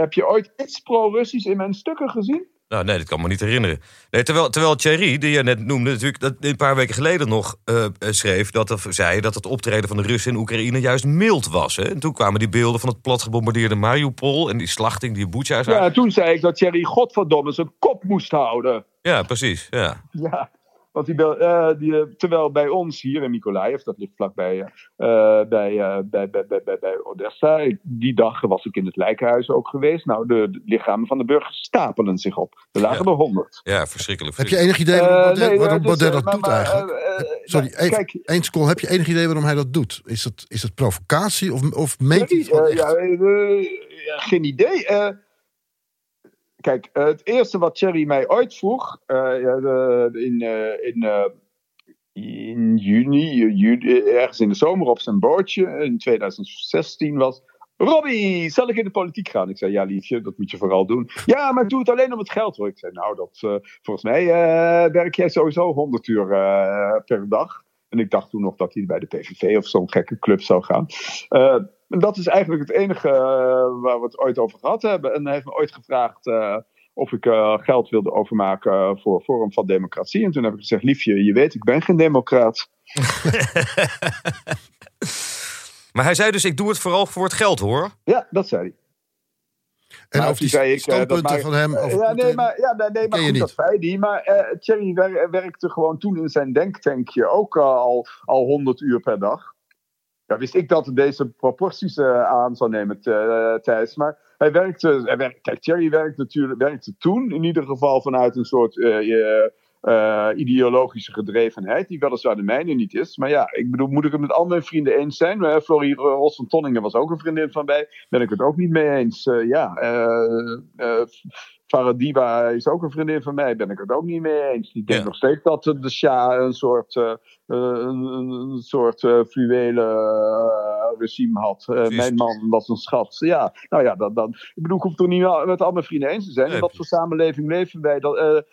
Heb je ooit iets pro-Russisch in mijn stukken gezien? Nou, nee, dat kan me niet herinneren. Nee, terwijl, terwijl Thierry, die je net noemde, natuurlijk dat een paar weken geleden nog eh, eh, schreef, dat of zei dat het optreden van de Russen in Oekraïne juist mild was. Hè? En toen kwamen die beelden van het plat gebombardeerde Mariupol en die slachting die zou. Ja, toen zei ik dat Thierry godverdomme zijn kop moest houden. ja, precies. Ja. Ja, want die, bel- eh, die, eh, terwijl bij ons hier in Mykolaiv, dat ligt vlakbij eh, bij, eh, bij, bij, bij, bij, bij Odessa, ik- die dag was ik in het lijkenhuis ook geweest. Nou, de, de lichamen van de burgers stapelen zich op. Er lagen er honderd. ja, verschrikkelijk. Heb je enig idee waarom Baudet, nee, waarom dus, Baudet eh, dat maar- doet maar, eigenlijk? Sorry, nou, even, Kijk, één seconde. Heb je enig idee waarom hij dat doet? Is dat, is dat provocatie of, of meent hij het ja, eh, ja, geen idee. Kijk, eh, het eerste wat Thierry mij ooit vroeg, eh, in, eh, in, in juni, ergens in de zomer op zijn bootje in 2016 was. Robbie, zal ik in de politiek gaan? Ik zei, ja liefje, dat moet je vooral doen. Ja, maar doe het alleen om het geld hoor. Ik zei, nou, dat, volgens mij werk jij sowieso 100 uur per dag. En ik dacht toen nog dat hij bij de PVV of zo'n gekke club zou gaan. En dat is eigenlijk het enige eh, waar we het ooit over gehad hebben. En hij heeft me ooit gevraagd eh, of ik eh, geld wilde overmaken voor Forum van Democratie. En toen heb ik gezegd, liefje, je weet, ik ben geen democraat. Maar hij zei dus, ik doe het vooral voor het geld hoor. Ja, dat zei hij. En Maar over die toen zei ik, dat van hem... Over ja, nee, maar, ja, nee, nee, maar goed, dat zei hij. Maar eh Thierry wer- werkte gewoon toen in zijn denktankje ook al, al 100 uur per dag. Ja, wist ik dat het deze proporties eh, aan zou nemen, eh, Thijs. Maar hij werkte, kijk, Thierry werkte, natuurlijk, werkte toen in ieder geval vanuit een soort eh, ideologische gedrevenheid, die weliswaar de mijne niet is. Maar ja, ik bedoel, moet ik het met al mijn vrienden eens zijn? Uh, Florie Ros van Tonningen was ook een vriendin van mij. Ben ik het ook niet mee eens? Ja, Faradiva is ook een vriendin van mij. Ben ik het ook niet mee eens? Die denkt Ja. nog steeds dat de Shah een soort, eh, een, soort eh fluwelen regime had. Mijn man was een schat. Ja, nou ja, dat, dat, ik bedoel, ik hoef het er niet met al mijn vrienden eens te zijn. Nee, In wat voor samenleving leven wij? Dat,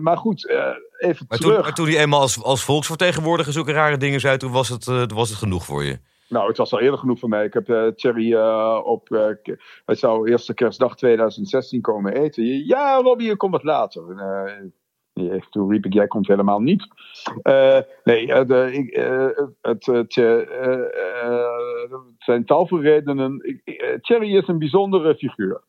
maar goed, even Maar toen, terug. maar toen hij eenmaal als, als volksvertegenwoordiger zulke rare dingen zei, toen was het, toen was het genoeg voor je. Nou, het was al eerder genoeg voor mij. Ik heb eh Thierry eh, op. eh, k- hij zou eerste kerstdag 2016 komen eten. Ja, Robbie, je komt wat later. Eh, toen riep ik: Jij komt helemaal niet. Eh, nee, eh, de, ik, eh, het, het, eh, eh, eh, zijn tal van redenen. Ik- eh, Thierry is een bijzondere figuur.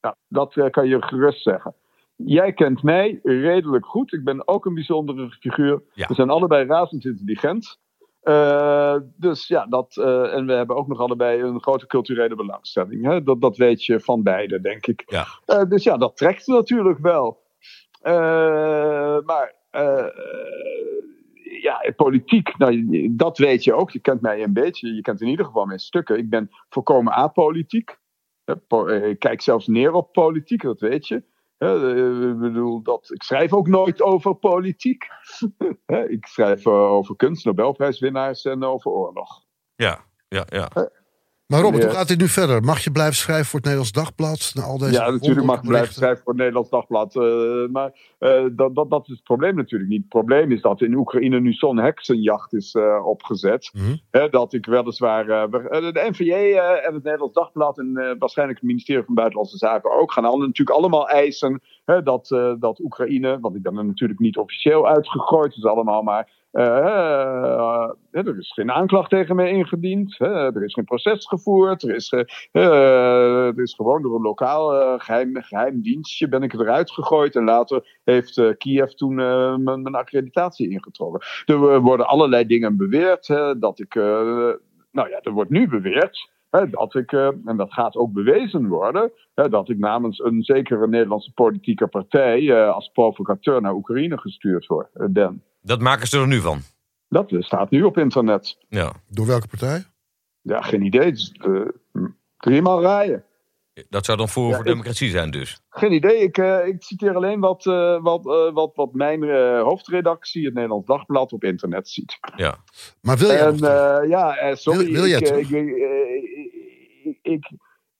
Nou, dat eh, kan je gerust zeggen. Jij kent mij redelijk goed. Ik ben ook een bijzondere figuur. Ja. We zijn allebei razend intelligent. Eh, dus ja, dat, eh, en we hebben ook nog allebei een grote culturele belangstelling. Hè? Dat, dat weet je van beide, denk ik. Ja. Eh, dus ja, dat trekt natuurlijk wel. Maar ja, politiek, nou, dat weet je ook. Je kent mij een beetje. Je kent in ieder geval mijn stukken. Ik ben volkomen apolitiek. Po- Ik kijk zelfs neer op politiek, dat weet je. Eh, ik bedoel, dat, ik schrijf ook nooit over politiek. Ik schrijf eh, over kunst, Nobelprijswinnaars en over oorlog. Ja, ja, ja. Maar Robert, hoe gaat dit nu verder? Mag je blijven schrijven voor het Nederlands Dagblad? Na al deze ja, natuurlijk mag ik blijven schrijven voor het Nederlands Dagblad. eh, maar eh, dat, dat, dat is het probleem natuurlijk niet. Het probleem is dat in Oekraïne nu zo'n heksenjacht is eh, opgezet. Mhm. Hè, dat ik weliswaar. we- de NVJ en het Nederlands Dagblad en waarschijnlijk het ministerie van Buitenlandse Zaken ook gaan al, natuurlijk allemaal eisen hè, dat, dat Oekraïne, want ik ben er natuurlijk niet officieel uitgegooid, het is allemaal maar. Eh, eh, eh, er is geen aanklacht tegen mij ingediend, er is geen proces gevoerd, er is, is gewoon door een lokaal eh, geheim, geheim dienstje ben ik eruit gegooid en later heeft Kiev toen mijn, accreditatie ingetrokken. Er worden allerlei dingen beweerd. Dat ik. nou ja, er wordt nu beweerd. Dat ik, en dat gaat ook bewezen worden. Dat ik namens een zekere Nederlandse politieke partij. als provocateur naar Oekraïne gestuurd word, ben. Dat maken ze er nu van. Dat staat nu op internet. Ja. Door welke partij? Ja, geen idee. Het is, eh, driemaal rijden. Dat zou dan voor, Ja, voor ik- democratie zijn dus. Geen idee. Ik, eh, ik citeer alleen wat, eh, wat, eh, wat, wat mijn eh, hoofdredactie, het Nederlands Dagblad, op internet ziet. Ja. Maar wil jij En eh, ja, sorry. Wil- wil jij ik, ik, eh, ik, ik,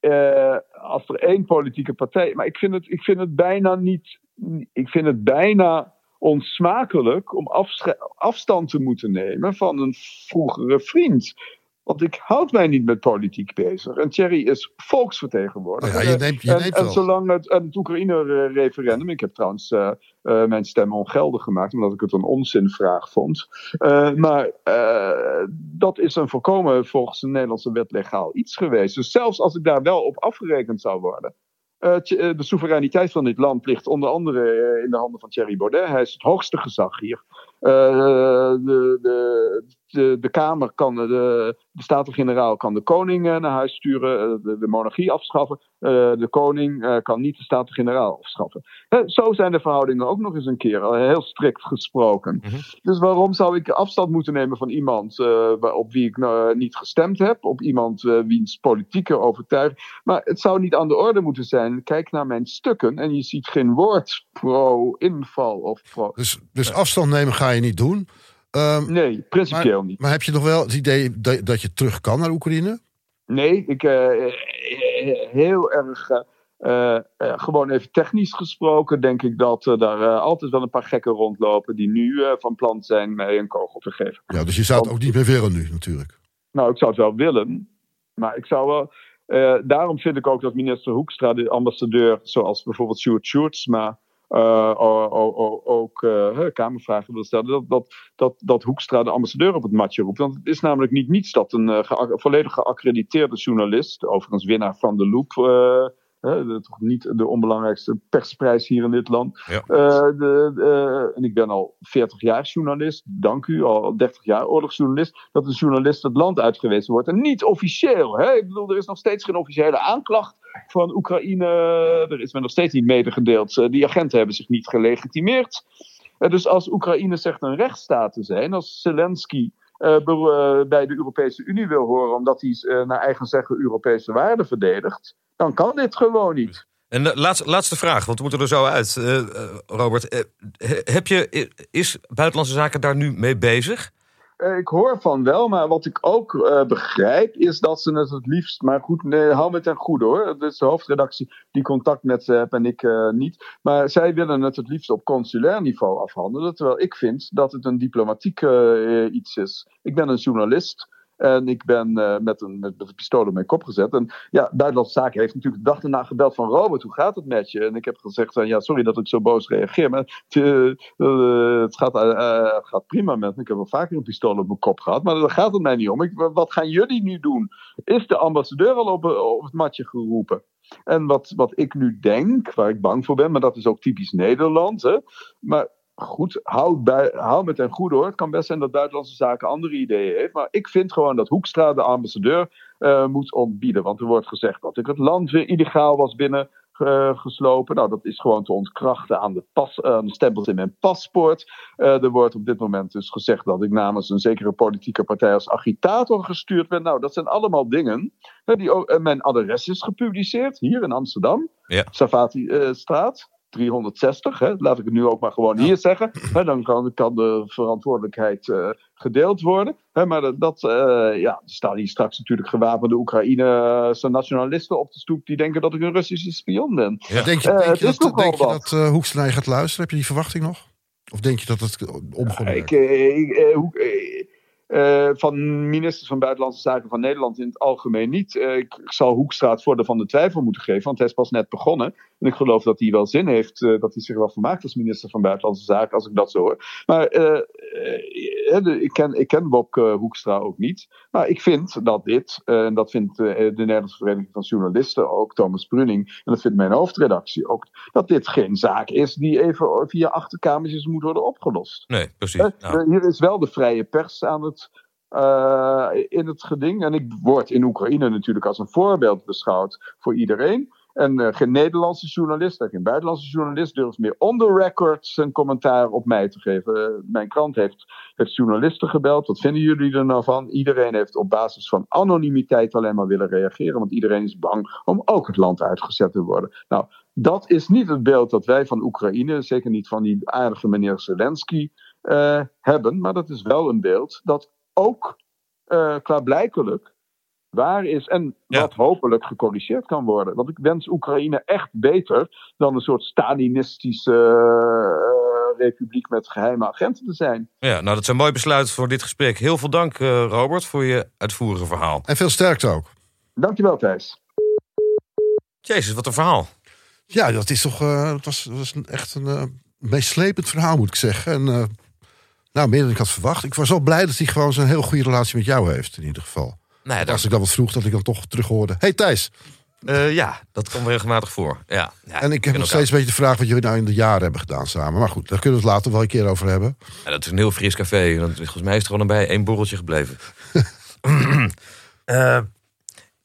eh, als er één politieke partij. Maar ik vind het, ik vind het bijna niet. Ik vind het bijna onsmakelijk om afstand te moeten nemen van een vroegere vriend. Want ik houd mij niet met politiek bezig. En Thierry is volksvertegenwoordiger. Ja, je neemt, je en, neemt en zolang het, en het Oekraïne-referendum. Ik heb trouwens eh, eh, mijn stem ongeldig gemaakt. omdat ik het een onzinvraag vond. Eh, maar dat is een volkomen volgens de Nederlandse wet legaal iets geweest. Dus zelfs als ik daar wel op afgerekend zou worden. Eh, eh, de soevereiniteit van dit land ligt onder andere eh, in de handen van Thierry Baudet. Hij is het hoogste gezag hier. Eh, de, de, de, de Kamer kan, de, de Staten-Generaal kan de koning eh, naar huis sturen, eh, de, de monarchie afschaffen. Eh, de koning kan niet de Staten-Generaal afschaffen. Zo zijn de verhoudingen ook nog eens een keer, heel strikt gesproken. Mhm. Dus waarom zou ik afstand moeten nemen van iemand op wie ik niet gestemd heb, op iemand wiens politieke overtuiging. Maar het zou niet aan de orde moeten zijn. Kijk naar mijn stukken en je ziet geen woord pro-inval of pro. Dus, dus afstand nemen ga je niet doen. Ehm, Nee, principieel niet. maar heb je nog wel het idee dat, dat je terug kan naar Oekraïne? Nee, ik eh, eh, heel erg. eh, gewoon even technisch gesproken, denk ik dat er daar altijd wel een paar gekken rondlopen die nu van plan zijn mij een kogel te geven. Ja, dus je zou het ook niet meer willen nu natuurlijk. Nou, ik zou het wel willen, maar ik zou wel. daarom vind ik ook dat minister Hoekstra, de ambassadeur, zoals bijvoorbeeld Sjoerd Sjoerdsma, o- o- o- ook eh, Kamervragen wil stellen, dat, dat, dat, dat Hoekstra de ambassadeur op het matje roept. Want het is namelijk niet niets dat een eh, volledig geaccrediteerde journalist, overigens winnaar van de Loop, eh, Hè, toch niet de onbelangrijkste persprijs hier in dit land. Ja. Eh, de, de- en ik ben al 40 jaar journalist, dank u, al 30 jaar oorlogsjournalist. Dat een journalist het land uitgewezen wordt. En niet officieel. Hè? Ik bedoel, er is nog steeds geen officiële aanklacht van Oekraïne. Er is me nog steeds niet medegedeeld. Eh, die agenten hebben zich niet gelegitimeerd. Eh, dus als Oekraïne zegt een rechtsstaat te zijn, als Zelensky bij de Europese Unie wil horen, omdat hij naar eigen zeggen Europese waarden verdedigt, dan kan dit gewoon niet. En de laatste, laatste vraag, want we moeten er zo uit. Eh, eh, Robert, eh, he- heb je, is Buitenlandse Zaken daar nu mee bezig? Ik hoor van wel, maar wat ik ook eh, begrijp is dat ze het het liefst, maar goed, nee, hou me ten goede hoor. Is de hoofdredactie die contact met ze heeft en ik niet. Maar zij willen het het liefst op consulair niveau afhandelen, terwijl ik vind dat het een diplomatiek iets is. Ik ben een journalist. En ik ben eh, met, een, met, een pistool op mijn kop gezet. En ja, Buitenlandse Zaken heeft natuurlijk de dag erna gebeld van Robert, hoe gaat het met je? En ik heb gezegd, van, ja, sorry dat ik zo boos reageer, maar het, eh, eh, gaat, gaat prima met me. Ik heb wel vaker een pistool op mijn kop gehad, maar daar gaat het mij niet om. Ik, wat gaan jullie nu doen? Is de ambassadeur al op, op het matje geroepen? En wat, wat ik nu denk, waar ik bang voor ben, maar dat is ook typisch Nederland. Hè? Maar goed, hou, bij, hou me ten goede hoor. Het kan best zijn dat Buitenlandse Zaken andere ideeën heeft. Maar ik vind gewoon dat Hoekstra de ambassadeur eh, moet ontbieden. Want er wordt gezegd dat ik het land weer illegaal was binnen eh, geslopen. Nou, dat is gewoon te ontkrachten aan de, pas, de stempels in mijn paspoort. Eh, er wordt op dit moment dus gezegd dat ik namens een zekere politieke partij als agitator gestuurd ben. Nou, dat zijn allemaal dingen. die ook, mijn adres is gepubliceerd hier in Amsterdam. Ja. Savati-straat. 360, hè? laat ik het nu ook maar gewoon hier zeggen. Hè, dan kan, kan de verantwoordelijkheid eh, gedeeld worden. Hè, maar dat, dat, eh, ja, er staan hier straks natuurlijk gewapende Oekraïnse nationalisten op de stoep die denken dat ik een Russische spion ben. Ja. Denk je, Eh, denk je is dat, denk je dat eh, Hoekstra naar je gaat luisteren? Heb je die verwachting nog? Of denk je dat het omgooien Ik, eh, ik, eh, van ministers van Buitenlandse Zaken van Nederland in het algemeen niet. Eh, ik, zal Hoekstra het van de twijfel moeten geven, want hij is pas net begonnen. En ik geloof dat hij wel zin heeft, eh, dat hij zich wel vermaakt als minister van Buitenlandse Zaken, als ik dat zo hoor. Maar ik, ken, ik ken Bob eh, Hoekstra ook niet. Maar ik vind dat dit, eh, en dat vindt eh, de Nederlandse Vereniging van Journalisten ook, Thomas Bruning, en dat vindt mijn hoofdredactie ook, dat dit geen zaak is die even via achterkamertjes moet worden opgelost. Nee, precies. Eh, Nou, eh, Hier is wel de vrije pers aan het, eh, in het geding. En ik word in Oekraïne natuurlijk als een voorbeeld beschouwd voor iedereen. En eh, geen Nederlandse journalist en geen buitenlandse journalist durft meer on the record zijn commentaar op mij te geven. Eh, mijn krant heeft, heeft journalisten gebeld. Wat vinden jullie er nou van? Iedereen heeft op basis van anonimiteit alleen maar willen reageren. Want iedereen is bang om ook het land uitgezet te worden. Nou, dat is niet het beeld dat wij van Oekraïne, zeker niet van die aardige meneer Zelensky, eh, hebben. Maar dat is wel een beeld dat ook klaarblijkelijk waar is en Ja. wat hopelijk gecorrigeerd kan worden. Want ik wens Oekraïne echt beter dan een soort Stalinistische eh, republiek met geheime agenten te zijn. ja, nou, dat is een mooi besluit voor dit gesprek. Heel veel dank, eh, Robert, voor je uitvoerige verhaal. En veel sterkte ook. Dankjewel Thijs. Jezus, wat een verhaal. Ja, dat is toch. eh, dat was, dat was een, echt een meeslepend verhaal, moet ik zeggen. En, eh, nou, meer dan ik had verwacht. Ik was wel blij dat hij gewoon zo'n heel goede relatie met jou heeft, in ieder geval. Nee, Als dat, ik dan wat vroeg, dat ik dan toch terug hoorde. hey Thijs. eh, ja, dat komt regelmatig voor. Ja, ja, En ik heb nog steeds een beetje de vraag wat jullie nou in de jaren hebben gedaan samen. Maar goed, daar kunnen we het later wel een keer over hebben. Ja, dat is een heel fris café. En dat- Volgens mij is er gewoon bij één borreltje gebleven. Eh,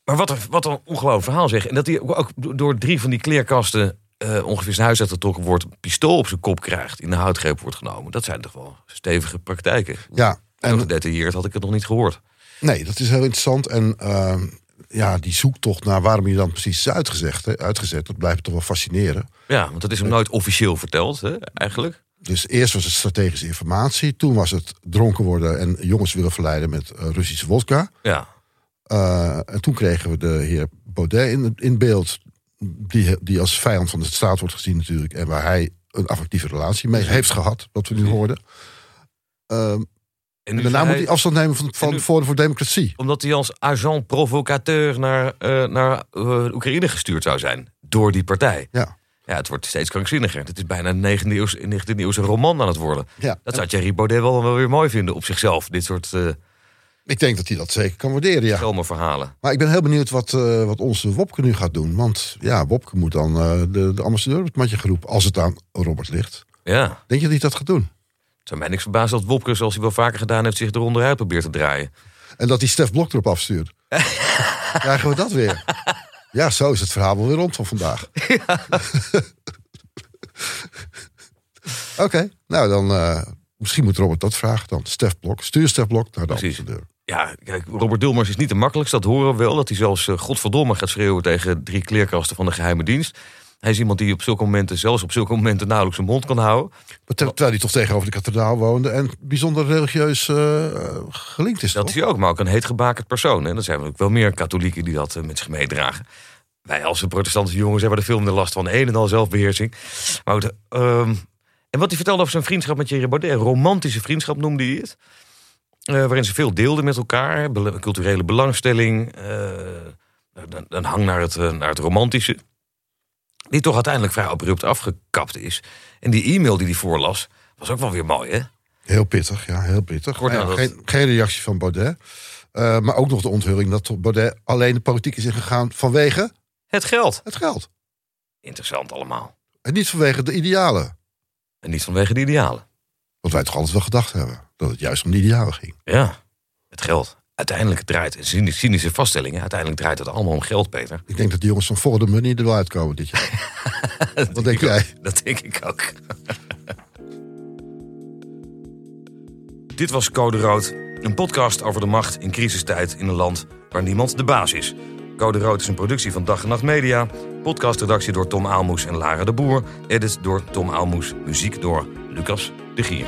maar wat een, wat een ongelooflijk verhaal zeg. En dat hij ook door drie van die kleerkasten eh, ongeveer zijn huis uitgetrokken wordt... een pistool op zijn kop krijgt, in de houtgreep wordt genomen. Dat zijn toch wel stevige praktijken. Ja, En en gedetailleerd had ik het nog niet gehoord. Nee, dat is heel interessant. En ehm, ja, die zoektocht naar waarom je dan precies is uitgezet, hè, uitgezet, dat blijft toch wel fascineren. Ja, want dat is hem nooit officieel verteld, hè, eigenlijk. Dus eerst was het strategische informatie. Toen was het dronken worden en jongens willen verleiden met eh, Russische wodka. Ja, Eh, en toen kregen we de heer Baudet in, in beeld. Die, die als vijand van de staat wordt gezien natuurlijk. En waar hij een affectieve relatie mee heeft gehad. Wat we nu hoorden. Ehm, en en daarna moet hij- afstand nemen van, van nu- Forum voor Democratie. Omdat hij als agent provocateur naar, eh, naar eh, Oekraïne gestuurd zou zijn. Door die partij. Ja. Ja, het wordt steeds krankzinniger. Het is bijna een 19e eeuwse, 19e eeuwse roman aan het worden. Ja. Dat zou Thierry Baudet wel, wel weer mooi vinden op zichzelf. Dit soort, eh, Ik denk dat hij dat zeker kan waarderen, ja. Zomerverhalen. Maar ik ben heel benieuwd wat, wat onze Wopke nu gaat doen. Want ja, Wopke moet dan de, de ambassadeur op het matje geroepen. Als het aan Robert ligt. Ja. Denk je dat hij dat gaat doen? Het zou mij niks verbazen dat Wopke, zoals hij wel vaker gedaan heeft, zich eronder uit probeert te draaien. En dat hij Stef Blok erop afstuurt. Krijgen we dat weer? Ja, zo is het verhaal wel weer rond van vandaag. Oké, nou dan... eh, misschien moet Robert dat vragen dan. Stef Blok. Stuur Stef Blok naar de Precies. ambassadeur. Ja, kijk, Robert Dilmers is niet de makkelijkste, dat horen we wel. Dat hij zelfs eh, godverdomme gaat schreeuwen tegen drie kleerkasten van de geheime dienst. Hij is iemand die op zulke momenten, zelfs op zulke momenten, nauwelijks zijn mond kan houden. Maar ter- terwijl hij toch tegenover de kathedraal woonde... en bijzonder religieus eh, gelinkt is, Dat toch? is hij ook, maar ook een heet gebakerd persoon. En er zijn ook wel meer katholieken die dat eh, met zich meedragen. Wij als protestantse jongens hebben er veel minder last van. Een en al zelfbeheersing. Maar goed, ehm, en wat hij vertelde over zijn vriendschap met Thierry Baudet. Romantische vriendschap noemde hij het. Eh, waarin ze veel deelden met elkaar. culturele belangstelling. een, een hang naar het, naar het romantische. Die toch uiteindelijk vrij abrupt afgekapt is. En die e-mail die hij voorlas, was ook wel weer mooi, hè? Heel pittig, ja, heel pittig. Nou ja, nadat- geen, geen reactie van Baudet. Eh, maar ook nog de onthulling dat Baudet alleen de politiek is ingegaan vanwege Het geld. het geld. Interessant allemaal. En niet vanwege de idealen. En niet vanwege de idealen. Wat wij toch altijd wel gedacht hebben. Dat het juist om de idealen ging. Ja, het geld. Uiteindelijk draait, cynische cynische vaststellingen, uiteindelijk draait het allemaal om geld, Peter. Ik denk dat die jongens van For the Money er wel uitkomen dit jaar. Wat denk jij? Dat denk ik ook. Dit was Code Rood, een podcast over de macht in crisistijd in een land waar niemand de baas is. Code Rood is een productie van Dag en Nacht Media. Podcastredactie door Tom Aalmoes en Lara de Boer. Edit door Tom Aalmoes. Muziek door Lucas de Gier.